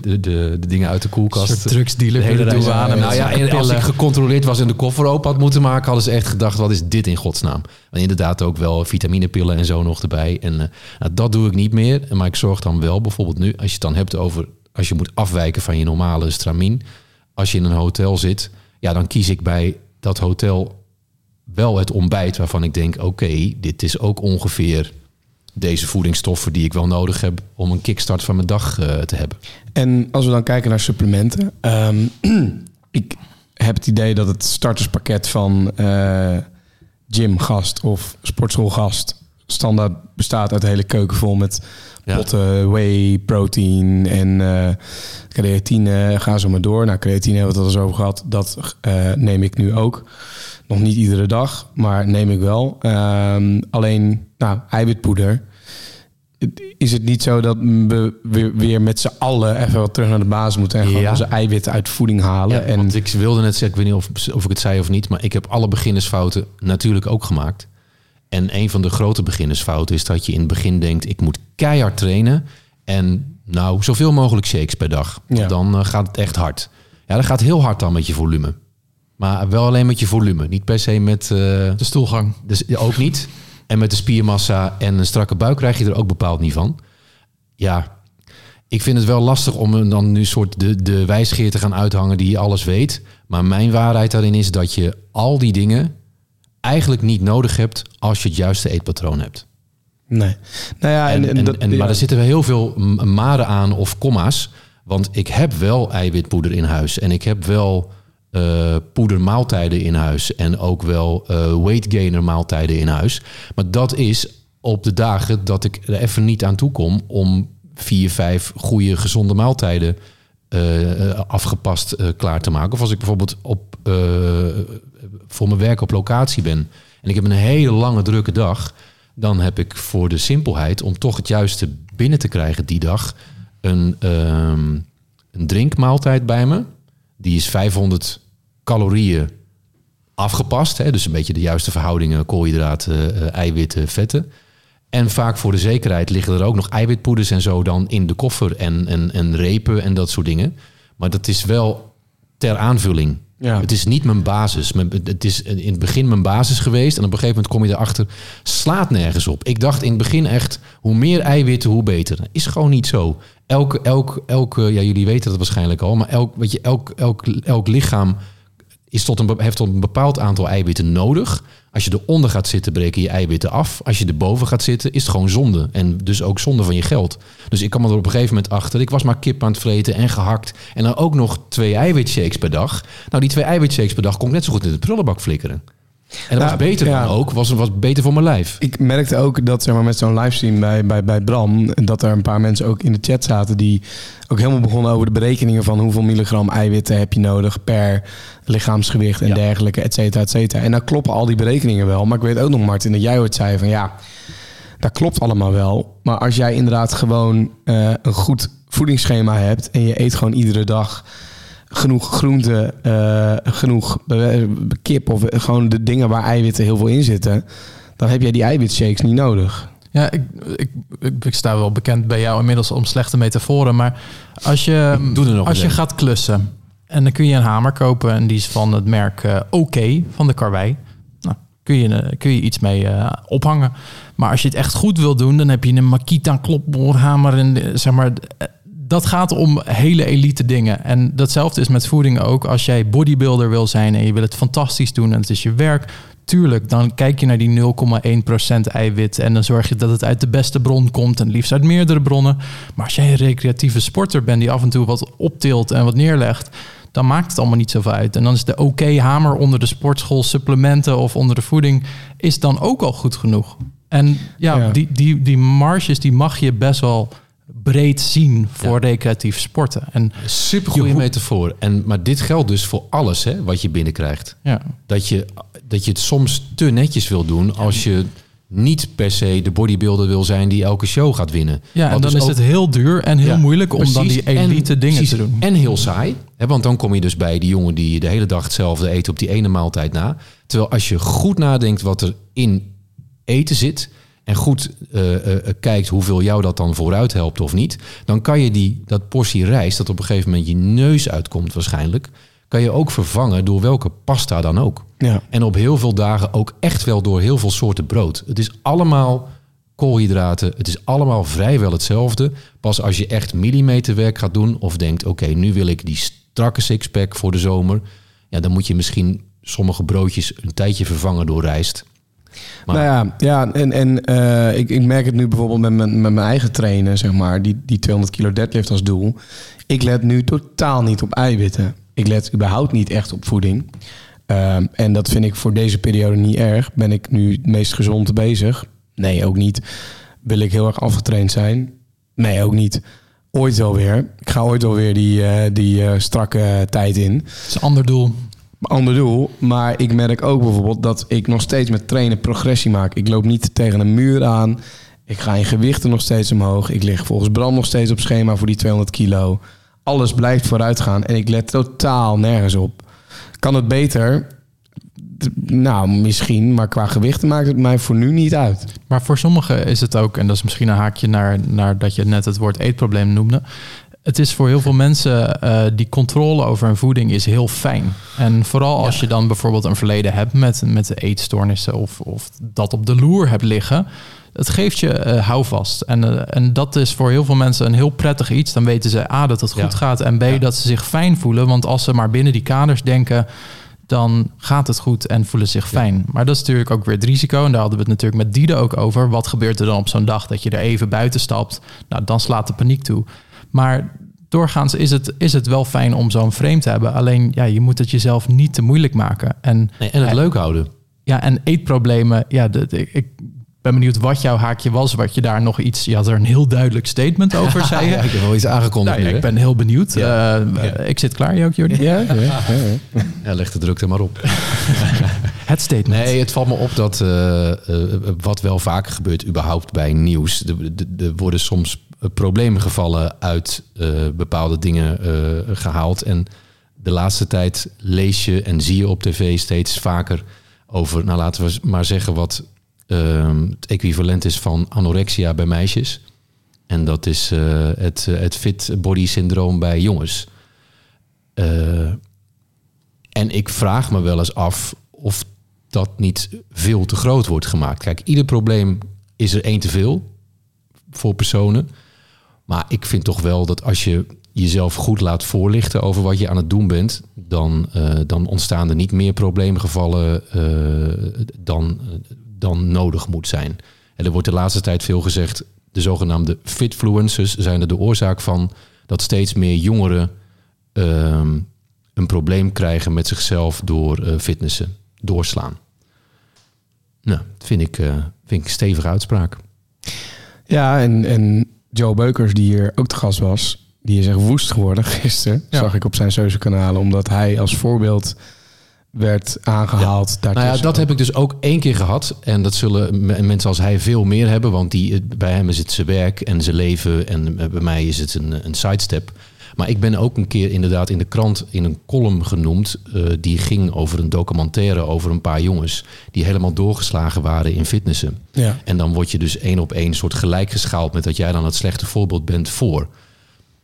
de, de, de dingen uit de koelkast. drugsdealer de hele douane. Nou ja, en als ik gecontroleerd was en de koffer open had moeten maken, hadden ze echt gedacht: wat is dit in godsnaam? En inderdaad ook wel vitaminepillen en zo nog erbij. En eh, nou, dat doe ik niet meer. Maar ik zorg dan wel, bijvoorbeeld nu, als je het dan hebt over als je moet afwijken van je normale stramien. Als je in een hotel zit, ja, dan kies ik bij dat hotel wel het ontbijt waarvan ik denk: oké, dit is ook ongeveer deze voedingsstoffen die ik wel nodig heb om een kickstart van mijn dag eh, te hebben. En als we dan kijken naar supplementen. ehm, ik heb het idee dat het starterspakket van eh gymgast of sportschoolgast standaard bestaat uit een hele keuken vol met Ja. Potten, whey, protein en eh, creatine. Ga zo maar door. Nou, creatine hebben we het al eens over gehad. Dat eh, neem ik nu ook. Nog niet iedere dag, maar neem ik wel. Ehm, alleen, nou, eiwitpoeder. Is het niet zo dat we weer, weer met z'n allen even wat terug naar de basis moeten en gewoon Ja. onze eiwitten uit voeding halen? Ja, en want ik wilde net zeggen, ik weet niet of, of ik het zei of niet, maar ik heb alle beginnersfouten natuurlijk ook gemaakt. En een van de grote beginnersfouten is dat je in het begin denkt, ik moet keihard trainen en nou, zoveel mogelijk shakes per dag. Ja. Dan eh, gaat het echt hard. Ja, dat gaat heel hard dan met je volume. Maar wel alleen met je volume, niet per se met... eh, De stoelgang. dus ook niet. En met de spiermassa en een strakke buik krijg je er ook bepaald niet van. Ja, ik vind het wel lastig om dan nu soort de, de wijsgeer te gaan uithangen die alles weet. Maar mijn waarheid daarin is dat je al die dingen eigenlijk niet nodig hebt als je het juiste eetpatroon hebt. nee. Nou ja, en, En, en, en, dat, en- ja. Maar er zitten wel heel veel maren aan of komma's. Want ik heb wel eiwitpoeder in huis. En ik heb wel eh poedermaaltijden in huis. En ook wel eh weight gainer maaltijden in huis. Maar dat is op de dagen dat ik er even niet aan toe kom... om vier, vijf goede, gezonde maaltijden eh, eh, afgepast eh, klaar te maken. Of als ik bijvoorbeeld op, voor mijn werk op locatie ben... en ik heb een hele lange, drukke dag... dan heb ik voor de simpelheid om toch het juiste binnen te krijgen die dag... een, ehm, een drinkmaaltijd bij me. Die is 500 calorieën afgepast. Hè? Dus een beetje de juiste verhoudingen koolhydraten, eiwitten, vetten. En vaak voor de zekerheid liggen er ook nog eiwitpoeders en zo dan in de koffer en, en, en repen en dat soort dingen. Maar dat is wel ter aanvulling. Ja. Het is niet mijn basis. Het is in het begin mijn basis geweest. En op een gegeven moment kom je erachter, slaat nergens op. Ik dacht in het begin echt, hoe meer eiwitten, hoe beter. Is gewoon niet zo. Elke, elk, elke, ja, jullie weten dat waarschijnlijk al, maar elk, weet je, elk, elk, elk lichaam is tot een, heeft tot een bepaald aantal eiwitten nodig. Als je eronder gaat zitten, breken je eiwitten af. Als je erboven gaat zitten, is het gewoon zonde. En dus ook zonde van je geld. Dus ik kwam er op een gegeven moment achter. Ik was maar kip aan het vreten en gehakt. En dan ook nog twee eiwitshakes per dag. Nou, die twee eiwitshakes per dag ik net zo goed in de prullenbak flikkeren. En dat Nou, was beter ja. dan ook. Was, was beter voor mijn lijf. Ik merkte ook dat zeg maar, met zo'n livestream bij, bij, bij Bram... dat er een paar mensen ook in de chat zaten... die ook helemaal begonnen over de berekeningen van... hoeveel milligram eiwitten heb je nodig per lichaamsgewicht en Ja. dergelijke, et cetera, et cetera. En dan kloppen al die berekeningen wel. Maar ik weet ook nog, Martin, dat jij ooit zei van... ja, dat klopt allemaal wel. Maar als jij inderdaad gewoon eh, een goed voedingsschema hebt... en je eet gewoon iedere dag genoeg groente, eh, genoeg eh, kip... of gewoon de dingen waar eiwitten heel veel in zitten... dan heb jij die eiwitshakes niet nodig. Ja, ik, ik, ik, ik sta wel bekend bij jou inmiddels om slechte metaforen. Maar als je, Doe er nog als je gaat klussen en dan kun je een hamer kopen en die is van het merk eh Oké van de Karwei. Nou, kun je, eh, kun je iets mee eh, ophangen. Maar als je het echt goed wil doen, dan heb je een Makita klopboorhamer en eh, zeg maar. Dat gaat om hele elite dingen. En datzelfde is met voeding ook. Als jij bodybuilder wil zijn en je wil het fantastisch doen en het is je werk, tuurlijk, dan kijk je naar die 0,1% eiwit en dan zorg je dat het uit de beste bron komt en liefst uit meerdere bronnen. Maar als jij een recreatieve sporter bent die af en toe wat optilt en wat neerlegt, dan maakt het allemaal niet zoveel uit. En dan is de oké hamer onder de sportschool supplementen of onder de voeding is dan ook al goed genoeg. En ja, Ja. Die, die, die marges die mag je best wel breed zien voor recreatief sporten. En Super goede metafoor. En, maar dit geldt dus voor alles hè, wat je binnenkrijgt. ja, dat je, dat je het soms te netjes wil doen als je niet per se de bodybuilder wil zijn die elke show gaat winnen. ja en dan dus is ook- het heel duur en heel Ja, moeilijk om dan die elite En- dingen precies. te doen. En heel saai. Hè, want dan kom je dus bij die jongen die de hele dag hetzelfde eet op die ene maaltijd na. Terwijl als je goed nadenkt wat er in eten zit... en goed eh, eh, eh, kijkt hoeveel jou dat dan vooruit helpt of niet... dan kan je die, dat portie rijst dat op een gegeven moment je neus uitkomt waarschijnlijk... kan je ook vervangen door welke pasta dan ook. Ja. En op heel veel dagen ook echt wel door heel veel soorten brood. Het is allemaal koolhydraten. Het is allemaal vrijwel hetzelfde. Pas als je echt millimeterwerk gaat doen of denkt... oké, nu wil ik die strakke sixpack voor de zomer... ja, dan moet je misschien sommige broodjes een tijdje vervangen door rijst. Maar- Nou ja, ja en, en eh, ik, ik merk het nu bijvoorbeeld met mijn, met mijn eigen trainen, zeg maar, die, die 200 kilo deadlift als doel. Ik let nu totaal niet op eiwitten. Ik let überhaupt niet echt op voeding. Ehm, en dat vind ik voor deze periode niet erg. Ben ik nu het meest gezond bezig? Nee, ook niet. Wil ik heel erg afgetraind zijn? Nee, ook niet. Ooit wel weer. Ik ga ooit wel weer die, eh, die eh, strakke tijd in. Dat is een ander doel. Ander doel. Maar ik merk ook bijvoorbeeld dat ik nog steeds met trainen progressie maak. Ik loop niet tegen een muur aan. Ik ga in gewichten nog steeds omhoog. Ik lig volgens Bram nog steeds op schema voor die 200 kilo. Alles blijft vooruit gaan en ik let totaal nergens op. Kan het beter? Nou, misschien, maar qua gewichten maakt het mij voor nu niet uit. Maar voor sommigen is het ook, en dat is misschien een haakje naar, naar dat je net het woord eetprobleem noemde. Het is voor heel veel mensen, eh, die controle over hun voeding is heel fijn. En vooral als je dan bijvoorbeeld een verleden hebt met, met de eetstoornissen of, of dat op de loer hebt liggen. Het geeft je eh, houvast. En, eh, en dat is voor heel veel mensen een heel prettig iets. Dan weten ze A, dat het goed Ja. gaat. En B, Ja. dat ze zich fijn voelen. Want als ze maar binnen die kaders denken, dan gaat het goed en voelen zich fijn. Maar dat is natuurlijk ook weer het risico. En daar hadden we het natuurlijk met Diede ook over. Wat gebeurt er dan op zo'n dag dat je er even buiten stapt? Nou, dan slaat de paniek toe. Maar doorgaans is het, is het wel fijn om zo'n frame te hebben. Alleen, ja, je moet het jezelf niet te moeilijk maken. En, Nee, en het Ja. leuk houden. ja, en eetproblemen, ja, de, de- ik ben benieuwd wat jouw haakje was. Wat je daar nog iets, je had er een heel duidelijk statement over, zei je. Ja, ik heb wel iets aangekondigd Nou nu, ik ben heel benieuwd. Ja. Eh, Ja. Ik zit klaar, je ook, Jordi? Ja, ja, ja. Ja, leg de druk er maar op. Het statement. Nee, het valt me op dat eh, eh, wat wel vaker gebeurt überhaupt bij nieuws. Er worden soms problemgevallen uit eh, bepaalde dingen eh, gehaald. En de laatste tijd lees je en zie je op tv steeds vaker over, nou laten we maar zeggen, wat ehm, het equivalent is van anorexia bij meisjes. En dat is eh, het, het fit body syndroom bij jongens. En ik vraag me wel eens af of dat niet veel te groot wordt gemaakt. Kijk, ieder probleem is er één te veel voor personen. Maar ik vind toch wel dat als je jezelf goed laat voorlichten over wat je aan het doen bent, dan, eh, dan ontstaan er niet meer probleemgevallen eh, dan, dan nodig moet zijn. En er wordt de laatste tijd veel gezegd, de zogenaamde fitfluencers zijn er de oorzaak van dat steeds meer jongeren ehm, een probleem krijgen met zichzelf door eh, fitnessen, doorslaan. Nou, dat vind ik, eh, vind ik een stevige uitspraak. Ja, en, en Joe Beukers, die hier ook te gast was, die is echt woest geworden gisteren. Ja. Zag ik op zijn social kanalen, omdat hij als voorbeeld werd aangehaald. Nou ja, dat heb ik dus ook één keer gehad. En dat zullen mensen als hij veel meer hebben. Want die, bij hem is het zijn werk en zijn leven. En bij mij is het een, een sidestep. Maar ik ben ook een keer inderdaad in de krant in een column genoemd. eh, die ging over een documentaire over een paar jongens. Die helemaal doorgeslagen waren in fitnessen. Ja. En dan word je dus één op één soort gelijk geschaald met dat jij dan het slechte voorbeeld bent voor. Ik,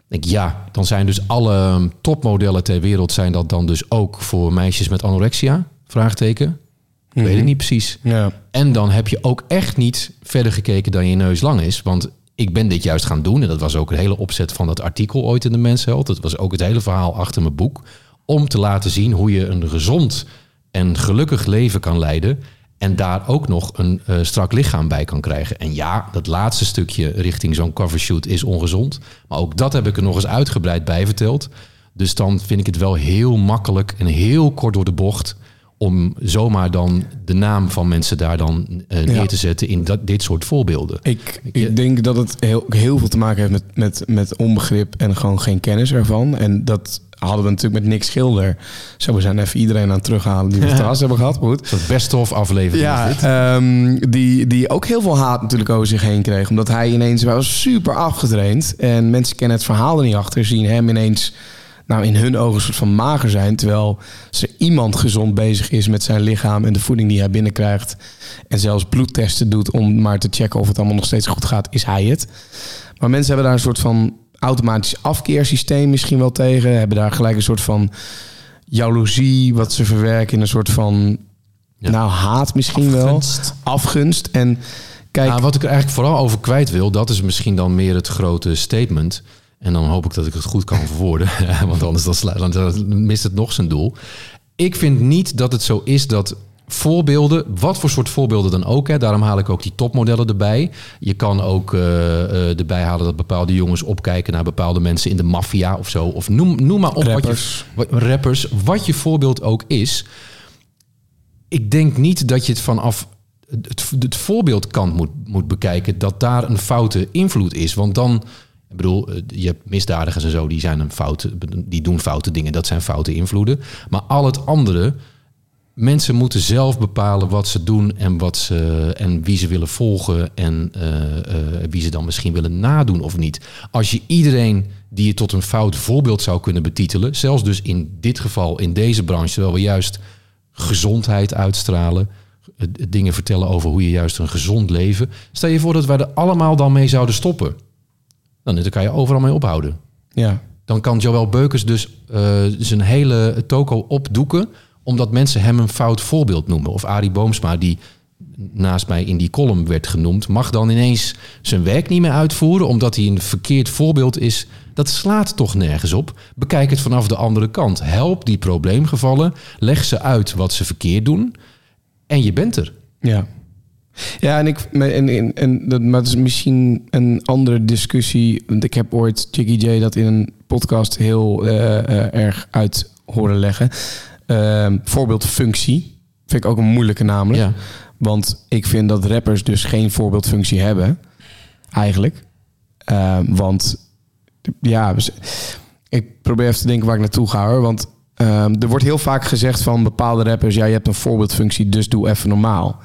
denk, ja, dan zijn dus alle topmodellen ter wereld zijn dat dan dus ook voor meisjes met anorexia? Vraagteken. Ik weet het niet precies. Ja. En dan heb je ook echt niet verder gekeken dan je neus lang is. Want ik ben dit juist gaan doen. En dat was ook een hele opzet van dat artikel ooit in de Mensheld. Dat was ook het hele verhaal achter mijn boek. Om te laten zien hoe je een gezond en gelukkig leven kan leiden. En daar ook nog een eh, strak lichaam bij kan krijgen. En ja, dat laatste stukje richting zo'n covershoot is ongezond. Maar ook dat heb ik er nog eens uitgebreid bij verteld. Dus dan vind ik het wel heel makkelijk en heel kort door de bocht om zomaar dan de naam van mensen daar dan eh, neer te zetten in dat, dit soort voorbeelden. Ik, ik denk dat het heel, heel veel te maken heeft met, met, met onbegrip en gewoon geen kennis ervan. En dat hadden we natuurlijk met Nick Schilder. Zo, we zijn even iedereen aan het terughalen die we het hebben gehad. Maar goed. Een soort best-of aflevering Ja, ehm, die, die ook heel veel haat natuurlijk over zich heen kreeg. Omdat hij ineens was super afgetraind. En mensen kennen het verhaal er niet achter. Zien hem ineens nou, in hun ogen een soort van mager zijn. Terwijl er iemand gezond bezig is met zijn lichaam en de voeding die hij binnenkrijgt. En zelfs bloedtesten doet om maar te checken of het allemaal nog steeds goed gaat, is hij het. Maar mensen hebben daar een soort van automatisch afkeersysteem misschien wel tegen. Hebben daar gelijk een soort van jaloezie, wat ze verwerken in een soort van Ja. nou, haat misschien Afgunst. wel. Afgunst. En kijk, Nou, wat ik er eigenlijk vooral over kwijt wil, dat is misschien dan meer het grote statement. En dan hoop ik dat ik het goed kan verwoorden. Want anders dan, dan mist het nog zijn doel. Ik vind niet dat het zo is dat voorbeelden, wat voor soort voorbeelden dan ook, hè, daarom haal ik ook die topmodellen erbij. Je kan ook eh, eh, erbij halen dat bepaalde jongens opkijken naar bepaalde mensen in de maffia of zo. Of noem, noem maar op Rappers. Wat je, wat, rappers, wat je voorbeeld ook is. Ik denk niet dat je het vanaf het, het voorbeeldkant moet, moet bekijken dat daar een foute invloed is. Want dan, ik bedoel, eh, je hebt misdadigers en zo, die zijn een fout, die doen foute dingen, dat zijn foute invloeden. Maar al het andere, mensen moeten zelf bepalen wat ze doen en, wat ze, en wie ze willen volgen en eh, eh, wie ze dan misschien willen nadoen of niet. Als je iedereen die je tot een fout voorbeeld zou kunnen betitelen, zelfs dus in dit geval, in deze branche, terwijl we juist gezondheid uitstralen, dingen vertellen over hoe je juist een gezond leven. Stel je voor dat wij er allemaal dan mee zouden stoppen. Dan, dan kan je overal mee ophouden. Ja. Dan kan Joël Beukers dus eh, zijn hele toko opdoeken... omdat mensen hem een fout voorbeeld noemen. Of Arie Boomsma, die naast mij in die column werd genoemd... mag dan ineens zijn werk niet meer uitvoeren... omdat hij een verkeerd voorbeeld is. Dat slaat toch nergens op? Bekijk het vanaf de andere kant. Help die probleemgevallen. Leg ze uit wat ze verkeerd doen. En je bent er. Ja. Ja, en ik en, en, en dat, maar het is misschien een andere discussie. Want ik heb ooit Jiggy J dat in een podcast heel eh, eh, erg uit horen leggen. Ehm, voorbeeldfunctie vind ik ook een moeilijke namelijk. Ja. Want ik vind dat rappers dus geen voorbeeldfunctie hebben. Eigenlijk. Ehm, want ja, dus- ik probeer even te denken waar ik naartoe ga hoor. Want ehm, er wordt heel vaak gezegd van bepaalde rappers... ja, je hebt een voorbeeldfunctie, dus doe even normaal.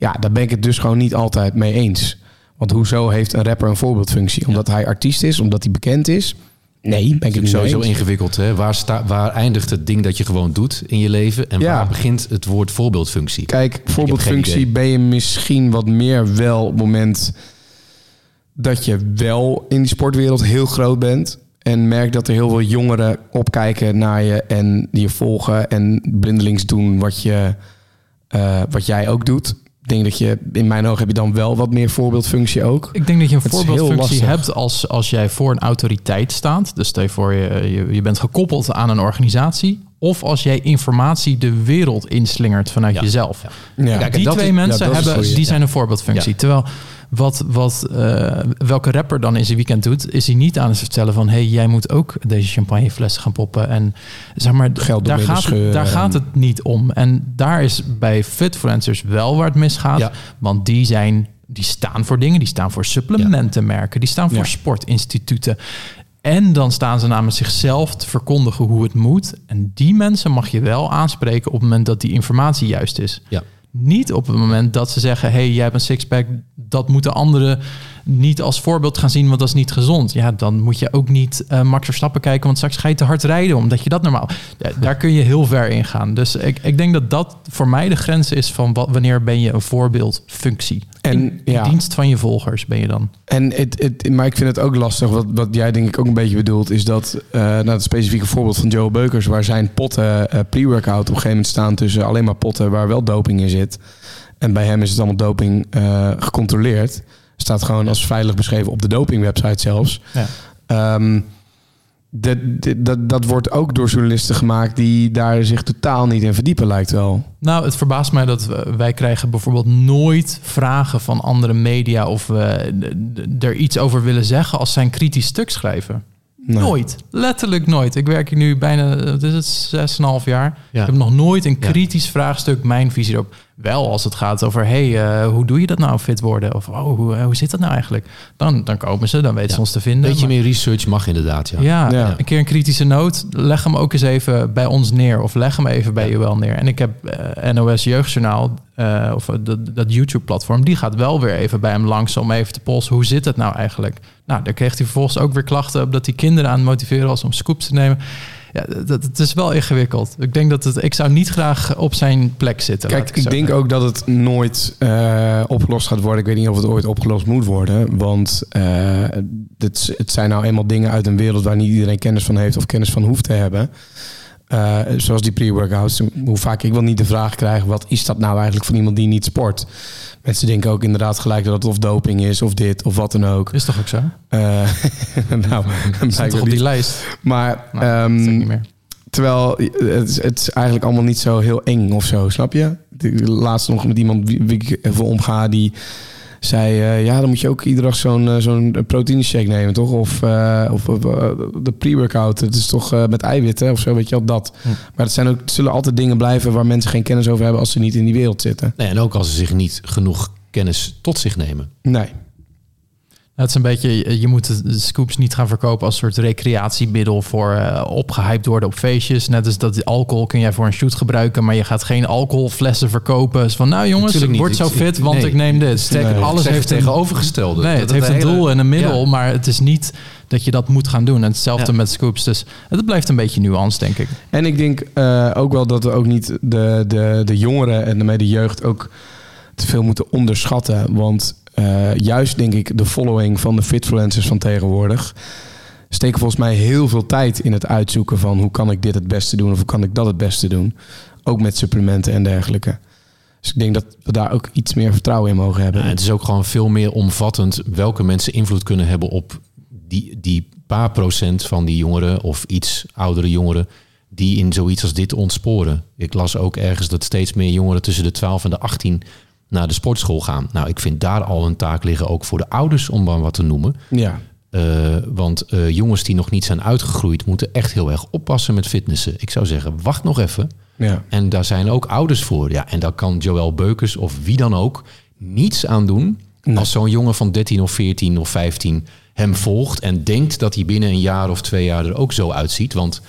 Ja, daar ben ik het dus gewoon niet altijd mee eens. Want hoezo heeft een rapper een voorbeeldfunctie? Omdat hij artiest is, omdat hij bekend is? Nee, ben ik het niet sowieso eens. ingewikkeld. Hè? Waar, sta, waar eindigt het ding dat je gewoon doet in je leven? En Ja. waar begint het woord voorbeeldfunctie? Kijk, voorbeeldfunctie ben je misschien wat meer wel op het moment dat je wel in die sportwereld heel groot bent. En merkt dat er heel veel jongeren opkijken naar je en die je volgen en blindelings doen wat, je, eh, wat jij ook doet. Ik denk dat je, in mijn ogen heb je dan wel wat meer voorbeeldfunctie ook. Ik denk dat je een Het voorbeeldfunctie hebt als, als jij voor een autoriteit staat. Dus stel je voor, je, je, je bent gekoppeld aan een organisatie. Of als jij informatie de wereld inslingert vanuit Ja. jezelf. Ja. Kijk, die dat twee is- mensen hebben, die zijn een voorbeeldfunctie. Ja. Terwijl wat, wat, eh, welke rapper dan in zijn weekend doet, is hij niet aan het vertellen van hey, jij moet ook deze champagnefles gaan poppen. En zeg maar, Geld daar, gaat, het- daar en- gaat het niet om. En daar is bij Fitfluencers wel waar het misgaat. Ja. Want die zijn. Die staan voor dingen, die staan voor supplementenmerken, die staan voor Ja. sportinstituten. En dan staan ze namens zichzelf te verkondigen hoe het moet. En die mensen mag je wel aanspreken op het moment dat die informatie juist is. Ja. Niet op het moment dat ze zeggen: hey, jij hebt een sixpack, dat moeten anderen niet als voorbeeld gaan zien, want dat is niet gezond. Ja, dan moet je ook niet eh, Max Verstappen kijken, want straks ga je te hard rijden, omdat je dat normaal. Daar kun je heel ver in gaan. Dus ik, ik denk dat dat voor mij de grens is van wat, wanneer ben je een voorbeeldfunctie. En, in, in ja. dienst van je volgers ben je dan. En het, het, maar ik vind het ook lastig, wat, wat jij denk ik ook een beetje bedoelt, is dat, eh nou het specifieke voorbeeld van Joe Beukers, waar zijn potten eh, pre-workout op een gegeven moment staan tussen alleen maar potten waar wel doping in zit. En bij hem is het allemaal doping eh, gecontroleerd. Staat gewoon als veilig beschreven op de dopingwebsite zelfs. Ja. Ehm, dat, dat- dat, wordt ook door journalisten gemaakt die daar zich totaal niet in verdiepen, lijkt wel. Nou, het verbaast mij dat we- wij krijgen bijvoorbeeld nooit vragen van andere media of we er iets over willen zeggen als zij een kritisch stuk schrijven. Nee. Nooit. Letterlijk nooit. Ik werk hier nu bijna, wat is het, zes en een half jaar. Ja. Ik heb nog nooit een Ja. kritisch vraagstuk, mijn visie erop. Wel als het gaat over, hey, eh, hoe doe je dat nou, fit worden? Of, oh, hoe, eh, hoe zit dat nou eigenlijk? Dan, dan komen ze, dan weten ze ons te Een vinden. beetje Maar- meer research mag inderdaad, ja. ja, Ja. een keer een kritische noot. Leg hem ook eens even bij ons neer. Of leg hem even bij UL neer. En ik heb eh, NOS Jeugdjournaal, eh, of dat, dat YouTube-platform... die gaat wel weer even bij hem langs om even te polsen. Hoe zit het nou eigenlijk? Nou, daar kreeg hij vervolgens ook weer klachten... op dat hij kinderen aan het motiveren was om scoops te nemen. Ja, dat, het is wel ingewikkeld. Ik denk dat het... Ik zou niet graag op zijn plek zitten. Kijk, ik zo denk zeggen. ook dat het nooit eh, opgelost gaat worden. Ik weet niet of het ooit opgelost moet worden. Want eh, het, het zijn nou eenmaal dingen uit een wereld waar niet iedereen kennis van heeft of kennis van hoeft te hebben. Eh, zoals die pre-workouts. Hoe vaak ik wel niet de vraag krijg: wat is dat nou eigenlijk voor iemand die niet sport? Mensen denken ook inderdaad gelijk dat het of doping is of dit of wat dan ook. Is toch ook zo? Eh, nou, Staat blijkbaar toch op die niet. lijst? Maar Nou, dat ehm, niet meer. Terwijl het, is- het is eigenlijk allemaal niet zo heel eng of zo, snap je? Laatst nog met iemand wie, wie ik even omga, die zei... eh, ja, dan moet je ook iedere dag zo'n eh, zo'n proteïne shake nemen, toch? Of, eh, of eh, de pre-workout. Het is toch eh, met eiwitten of zo, weet je wel, dat. Hm. Maar het, zijn ook, het zullen altijd dingen blijven waar mensen geen kennis over hebben... als ze niet in die wereld zitten. Nee, en ook als ze zich niet genoeg kennis tot zich nemen. Nee. Het is een beetje, je- moet de scoops niet gaan verkopen als soort recreatiemiddel voor eh, opgehyped worden op feestjes. Net als dat alcohol kun jij voor een shoot gebruiken, maar je gaat geen alcoholflessen verkopen. Dus van nou jongens, Natuurlijk ik niet. word zo Ik- fit, want nee. ik neem dit. Sterker alles heeft het een tegenovergestelde. Nee, Dat het heeft een hele- doel en een middel, Ja. maar het is niet dat je dat moet gaan doen. En hetzelfde Ja. met scoops. Dus het blijft een beetje nuance, denk ik. En ik denk eh, ook wel dat we ook niet de, de, de jongeren en daarmee de jeugd ook te veel moeten onderschatten. Want eh, juist denk ik de following van de fitfluencers van tegenwoordig steken volgens mij heel veel tijd in het uitzoeken van hoe kan ik dit het beste doen of hoe kan ik dat het beste doen. Ook met supplementen en dergelijke. Dus ik denk dat we daar ook iets meer vertrouwen in mogen hebben. Het is ook gewoon veel meer omvattend welke mensen invloed kunnen hebben op die, die paar procent van die jongeren of iets oudere jongeren die in zoiets als dit ontsporen. Ik las ook ergens dat steeds meer jongeren tussen de 12 en de 18 naar de sportschool gaan. Nou, ik vind daar al een taak liggen, ook voor de ouders, om maar wat te noemen. Ja, Eh, want eh, jongens die nog niet zijn uitgegroeid, moeten echt heel erg oppassen met fitnessen. Ik zou zeggen, wacht nog even. ja. En daar zijn ook ouders voor. Ja, en daar kan Joël Beukers of wie dan ook niets aan doen. Nee. Als zo'n jongen van 13 of 14 of 15 hem volgt en denkt dat hij binnen een jaar of twee jaar er ook zo uitziet. Want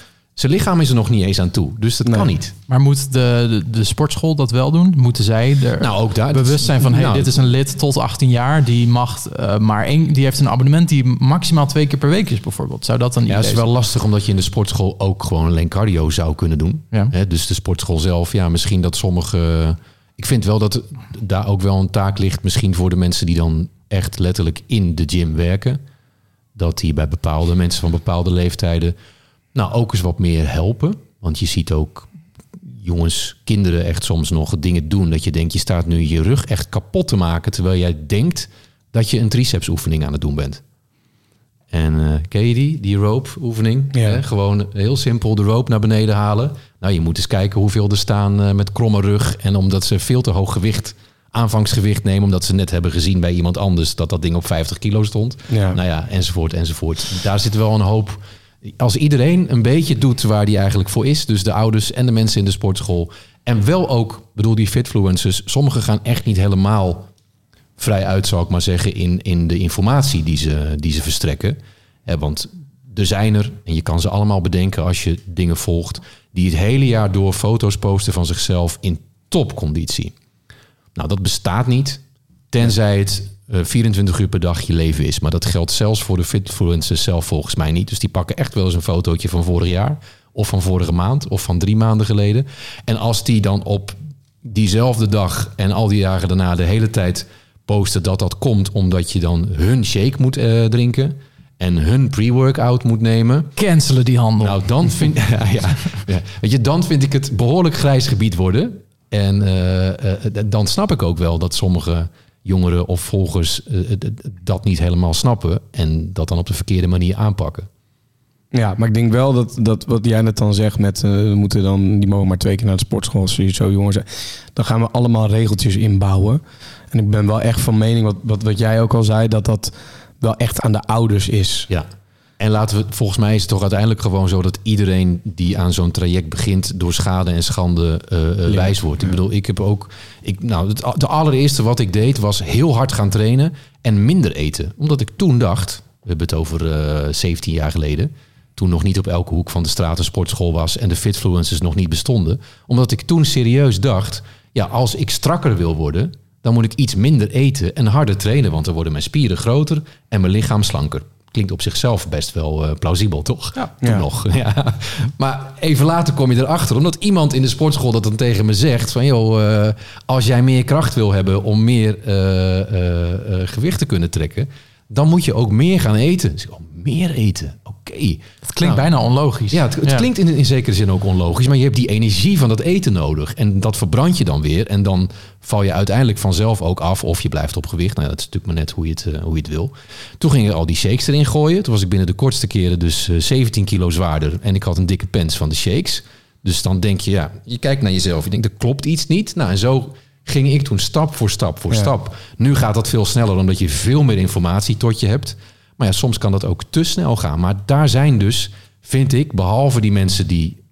zijn lichaam is er nog niet eens aan toe. Dus dat Nee. kan niet. Maar moet de, de, de sportschool dat wel doen? Moeten zij er Nou, ook daar. bewust zijn van... hey, Nou, dit is een lid tot 18 jaar, die mag eh, maar één... die heeft een abonnement die maximaal twee keer per week is bijvoorbeeld. Zou dat dan niet Ja, het is wel lastig omdat je in de sportschool ook gewoon alleen cardio zou kunnen doen. Ja. Hè, dus de sportschool zelf, ja, misschien dat sommige. Ik vind wel dat daar ook wel een taak ligt, misschien voor de mensen die dan echt letterlijk in de gym werken. Dat die bij bepaalde mensen van bepaalde leeftijden, nou ook eens wat meer helpen. Want je ziet ook jongens, kinderen echt soms nog dingen doen dat je denkt, je staat nu je rug echt kapot te maken, terwijl jij denkt dat je een triceps oefening aan het doen bent. En eh ken je die, die rope oefening? Ja. Hè? Gewoon heel simpel de rope naar beneden halen. Nou, je moet eens kijken hoeveel er staan eh, met kromme rug. En omdat ze veel te hoog gewicht, aanvangsgewicht nemen... omdat ze net hebben gezien bij iemand anders dat dat ding op 50 kilo stond. Ja. Nou ja, enzovoort, enzovoort. Daar zit wel een hoop... Als iedereen een beetje doet waar die eigenlijk voor is... dus de ouders en de mensen in de sportschool... en wel ook, bedoel die fitfluencers... sommigen gaan echt niet helemaal vrij uit, zal ik maar zeggen, in, in de informatie die ze, die ze verstrekken. Want er zijn er, en je kan ze allemaal bedenken als je dingen volgt, die het hele jaar door foto's posten van zichzelf in topconditie. Nou, dat bestaat niet, tenzij het 24 uur per dag je leven is. Maar dat geldt zelfs voor de fitfluencers zelf volgens mij niet. Dus die pakken echt wel eens een fotootje van vorig jaar, of van vorige maand, of van drie maanden geleden. En als die dan op diezelfde dag en al die dagen daarna de hele tijd posten dat dat komt omdat je dan hun shake moet eh, drinken en hun pre-workout moet nemen. Cancelen die handel. Nou, dan vind, ja, ja, ja. Weet je, dan vind ik het behoorlijk grijs gebied worden. En eh, eh, dan snap ik ook wel dat sommige jongeren of volgers eh, eh, dat niet helemaal snappen en dat dan op de verkeerde manier aanpakken. Ja, maar ik denk wel dat, dat wat jij net dan zegt met eh, we moeten dan, die mogen maar twee keer naar de sportschool als ze zo jong zijn. Dan gaan we allemaal regeltjes inbouwen. En ik ben wel echt van mening, wat, wat, wat jij ook al zei, dat dat wel echt aan de ouders is. Ja. En laten we, volgens mij is het toch uiteindelijk gewoon zo dat iedereen die aan zo'n traject begint door schade en schande eh, eh, wijs wordt. Ik bedoel, ik heb ook, ik, nou, het, de allereerste wat ik deed was heel hard gaan trainen en minder eten. Omdat ik toen dacht, we hebben het over eh 17 jaar geleden, toen nog niet op elke hoek van de straat een sportschool was en de fitfluencers nog niet bestonden. Omdat ik toen serieus dacht, ja, als ik strakker wil worden, dan moet ik iets minder eten en harder trainen, want dan worden mijn spieren groter en mijn lichaam slanker. Klinkt op zichzelf best wel eh, plausibel, toch? Ja, toen Ja. nog. Ja. Maar even later kom je erachter, omdat iemand in de sportschool dat dan tegen me zegt: van joh, eh, als jij meer kracht wil hebben om meer eh, eh, eh, gewicht te kunnen trekken, dan moet je ook meer gaan eten. Dus oh, meer eten, oké. het klinkt Nou, bijna onlogisch. ja, het, het klinkt in, in zekere zin ook onlogisch, maar je hebt die energie van dat eten nodig. En dat verbrand je dan weer. En dan val je uiteindelijk vanzelf ook af of je blijft op gewicht. Nou, dat is natuurlijk maar net hoe je het, eh, hoe je het wil. Toen ging ik al die shakes erin gooien. Toen was ik binnen de kortste keren dus eh, 17 kilo zwaarder. En ik had een dikke pens van de shakes. Dus dan denk je, ja, je kijkt naar jezelf. Je denkt, er klopt iets niet. Nou, en zo ging ik toen stap voor stap voor Ja. stap. Nu gaat dat veel sneller omdat je veel meer informatie tot je hebt. Maar ja, soms kan dat ook te snel gaan. Maar daar zijn dus, vind ik, behalve die mensen die,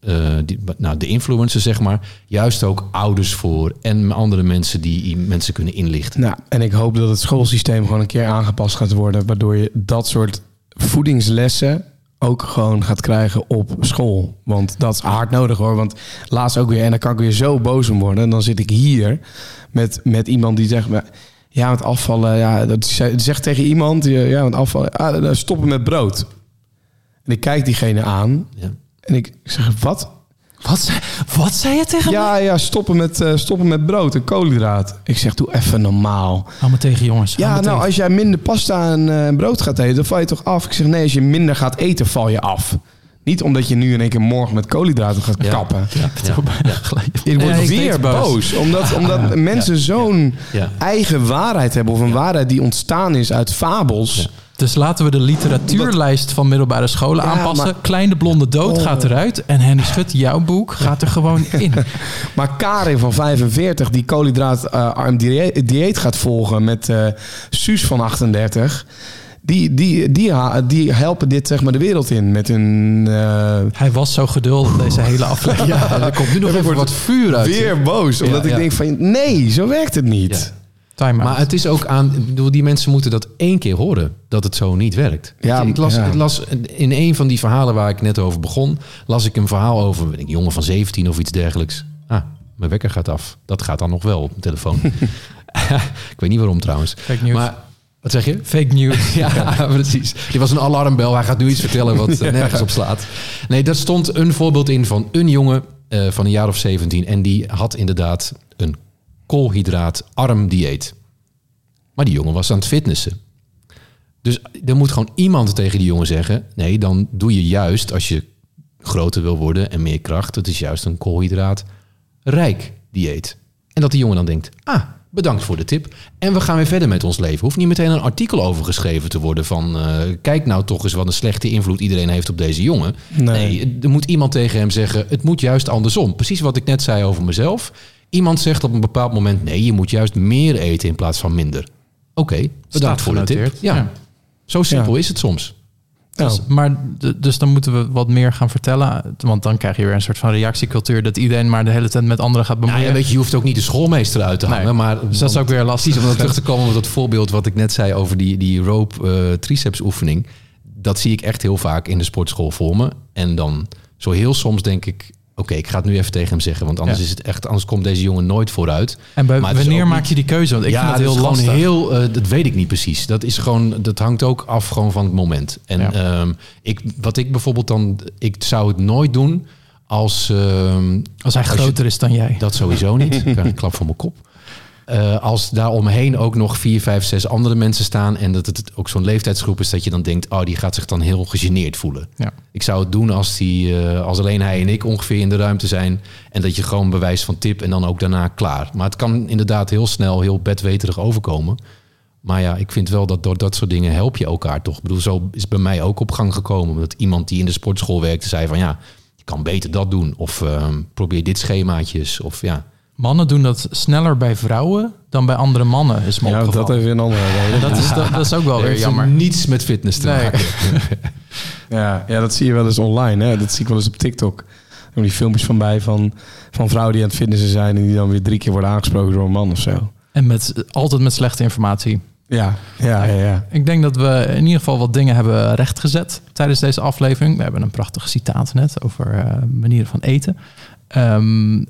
eh, die nou, de influencers zeg maar, juist ook ouders voor en andere mensen die mensen kunnen inlichten. Nou, en ik hoop dat het schoolsysteem gewoon een keer aangepast gaat worden, waardoor je dat soort voedingslessen ook gewoon gaat krijgen op school. Want dat is hard nodig hoor. Want laatst ook weer, en dan kan ik weer zo boos om worden. En dan zit ik hier met, met iemand die zegt, maar, ja, met afvallen, ja, dat ze- zegt tegen iemand, ja, met afvallen, ah, stoppen met brood. En ik kijk diegene aan Ja. en ik zeg, wat? Wat, zei, wat zei je tegen Ja, ja, stoppen met, eh, stoppen met brood en koolhydraat. Ik zeg, doe even normaal. Hou me tegen, jongens. Ja, nou, tegen. als jij minder pasta en eh, brood gaat eten, dan val je toch af. Ik zeg, nee, als je minder gaat eten, val je af. Niet omdat je nu in één keer morgen met koolhydraten gaat Ja. kappen. Ja, ja, ja. Ik word weer boos. Omdat, omdat mensen zo'n Ja. eigen waarheid hebben. Of een waarheid die ontstaan is uit fabels. Ja. Dus laten we de literatuurlijst van middelbare scholen Ja, aanpassen. maar- Kleine blonde dood Oh. gaat eruit. En Henny Schut, jouw boek, gaat er gewoon in. Maar Karin van 45, die koolhydraatarm dieet, dieet gaat volgen met eh Suus van 38... Die, die, die, die helpen dit zeg maar de wereld in met hun... eh, Hij was zo geduldig deze hele aflevering. Ja, er komt nu nog even wat vuur uit. weer boos. Omdat Ja, ik ja. denk van, nee, zo werkt het niet. Ja. Time Maar het is ook aan, ik bedoel, die mensen moeten dat één keer horen dat het zo niet werkt. Ja, ik, las, ja. ik las in een van die verhalen waar ik net over begon, las ik een verhaal over weet ik, een jongen van 17 of iets dergelijks. Ah, mijn wekker gaat af. Dat gaat dan nog wel op mijn telefoon. ik weet niet waarom trouwens. News. Maar wat zeg je? Fake news. Ja, precies. Die was een alarmbel. Hij gaat nu iets vertellen wat nergens op slaat. Nee, daar stond een voorbeeld in van een jongen eh, van een jaar of 17. En die had inderdaad een koolhydraatarm dieet. Maar die jongen was aan het fitnessen. Dus er moet gewoon iemand tegen die jongen zeggen... nee, dan doe je juist als je groter wil worden en meer kracht... het is juist een koolhydraatrijk dieet. En dat die jongen dan denkt... ah, bedankt voor de tip. En we gaan weer verder met ons leven. Hoeft niet meteen een artikel over geschreven te worden van... eh, kijk nou toch eens wat een slechte invloed iedereen heeft op deze jongen. Nee. Nee, er moet iemand tegen hem zeggen... het moet juist andersom. Precies wat ik net zei over mezelf. Iemand zegt op een bepaald moment... nee, je moet juist meer eten in plaats van minder. Oké, bedankt Staat voor de tip. Ja, Ja. zo simpel Ja. is het soms. Dus, maar d- dus dan moeten we wat meer gaan vertellen. Want dan krijg je weer een soort van reactiecultuur... dat iedereen maar de hele tijd met anderen gaat Nou bemoeien. ja, weet je, je hoeft ook niet de schoolmeester uit te Nee. hangen. Maar Dus dat is ook weer lastig. Precies, om dan terug te komen op dat voorbeeld wat ik net zei over die, die rope eh, triceps oefening. Dat zie ik echt heel vaak in de sportschool voor me. En dan zo heel soms denk ik, oké, ik ga het nu even tegen hem zeggen. Want anders Ja. is het echt, anders komt deze jongen nooit vooruit. en bij, Maar wanneer maak niet- je die keuze? Want ik ja, vind dat dat heel lastig. heel, eh, dat weet ik niet precies. Dat is gewoon, dat hangt ook af gewoon van het moment. En Ja. ehm, ik, wat ik bijvoorbeeld dan, ik zou het nooit doen als, ehm, Als hij groter is dan jij. dat sowieso niet. Ik krijg een klap van mijn kop. Eh, als daar omheen ook nog vier, vijf, zes andere mensen staan... en dat het ook zo'n leeftijdsgroep is dat je dan denkt... oh, die gaat zich dan heel gegeneerd voelen. Ja. Ik zou het doen als, die, eh, als alleen hij en ik ongeveer in de ruimte zijn... en dat je gewoon bewijs van tip en dan ook daarna klaar. Maar het kan inderdaad heel snel heel bedweterig overkomen. Maar ja, ik vind wel dat door dat soort dingen help je elkaar toch. Ik bedoel, zo is het bij mij ook op gang gekomen. Dat iemand die in de sportschool werkte zei van... ja, je kan beter dat doen. Of ehm, probeer dit schemaatjes. Of ja... Mannen doen dat sneller bij vrouwen dan bij andere mannen, is me ja, opgevallen. dat even een andere reden. Dat is, dat, dat is ook wel weer heeft jammer. niets met fitness te Nee. maken. Ja, ja, dat zie je wel eens online. Hè? Dat zie ik wel eens op TikTok. Er die filmpjes van bij van, van vrouwen die aan het fitnessen zijn... en die dan weer drie keer worden aangesproken door een man of zo. En met, altijd met slechte informatie. Ja, ja, ja. ja. Ik denk dat we in ieder geval wat dingen hebben rechtgezet tijdens deze aflevering. We hebben een prachtig citaat net over eh, manieren van eten. Ehm,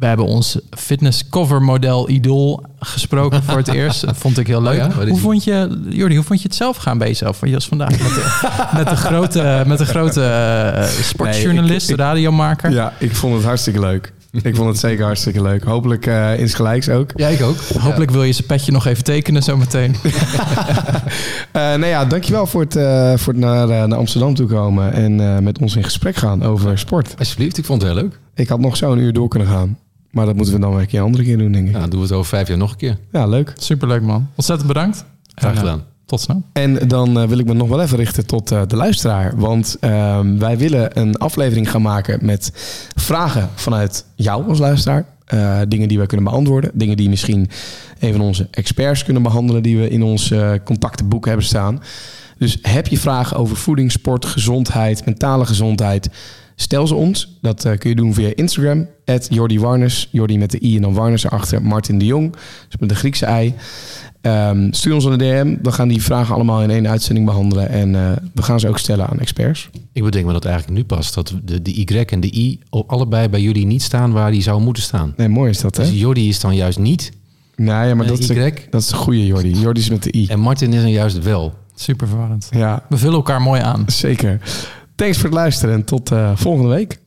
we hebben ons fitness cover model idool gesproken voor het eerst. Dat vond ik heel leuk. Oh ja? Hoe vond je, Jordi, hoe vond je het zelf gaan bij jezelf? Van Jos vandaag met de, met de grote, met de grote eh, sportjournalist, Nee, ik- ik- radiomaker. Ja, ik vond het hartstikke leuk. Ik vond het zeker hartstikke leuk. Hopelijk eh insgelijks ook. Ja, ik ook. Hopelijk wil je zijn petje nog even tekenen zometeen. Eh nou ja, dankjewel voor het, eh, voor het naar, naar Amsterdam toe komen... en eh, met ons in gesprek gaan over sport. Alsjeblieft, ik vond het heel leuk. Ik had nog zo een uur door kunnen gaan. Maar dat moeten we dan weer een keer een andere keer doen, denk ik. Ja, dan doen we het over vijf jaar nog een keer. Ja, leuk. Superleuk man. Ontzettend bedankt. Graag En, eh, gedaan. Tot snel. En dan eh, wil ik me nog wel even richten tot eh, de luisteraar. Want ehm, wij willen een aflevering gaan maken met vragen vanuit jou als luisteraar. Eh, dingen die wij kunnen beantwoorden. Dingen die misschien een van onze experts kunnen behandelen... die we in ons contactenboek hebben staan. Dus heb je vragen over voeding, sport, gezondheid, mentale gezondheid... Stel ze ons. Dat eh, kun je doen via Instagram. Jordi Warnes. Jordi met de i en dan Warnes erachter. Martin de Jong. Dus met de Griekse ei. Ehm, stuur ons een DM. Dan gaan die vragen allemaal in één uitzending behandelen. En eh, we gaan ze ook stellen aan experts. Ik bedenk me dat eigenlijk nu pas. Dat de, de Y en de I op allebei bij jullie niet staan waar die zou moeten staan. Nee, mooi is dat, hè? Dus Jordi is dan juist niet. Nee, ja, maar dat is, Y. de, dat is de goede Jordi. Jordi is met de i. En Martin is dan juist wel. Super verwarrend. Ja, We vullen elkaar mooi aan. zeker. Thanks voor het luisteren en tot eh, volgende week.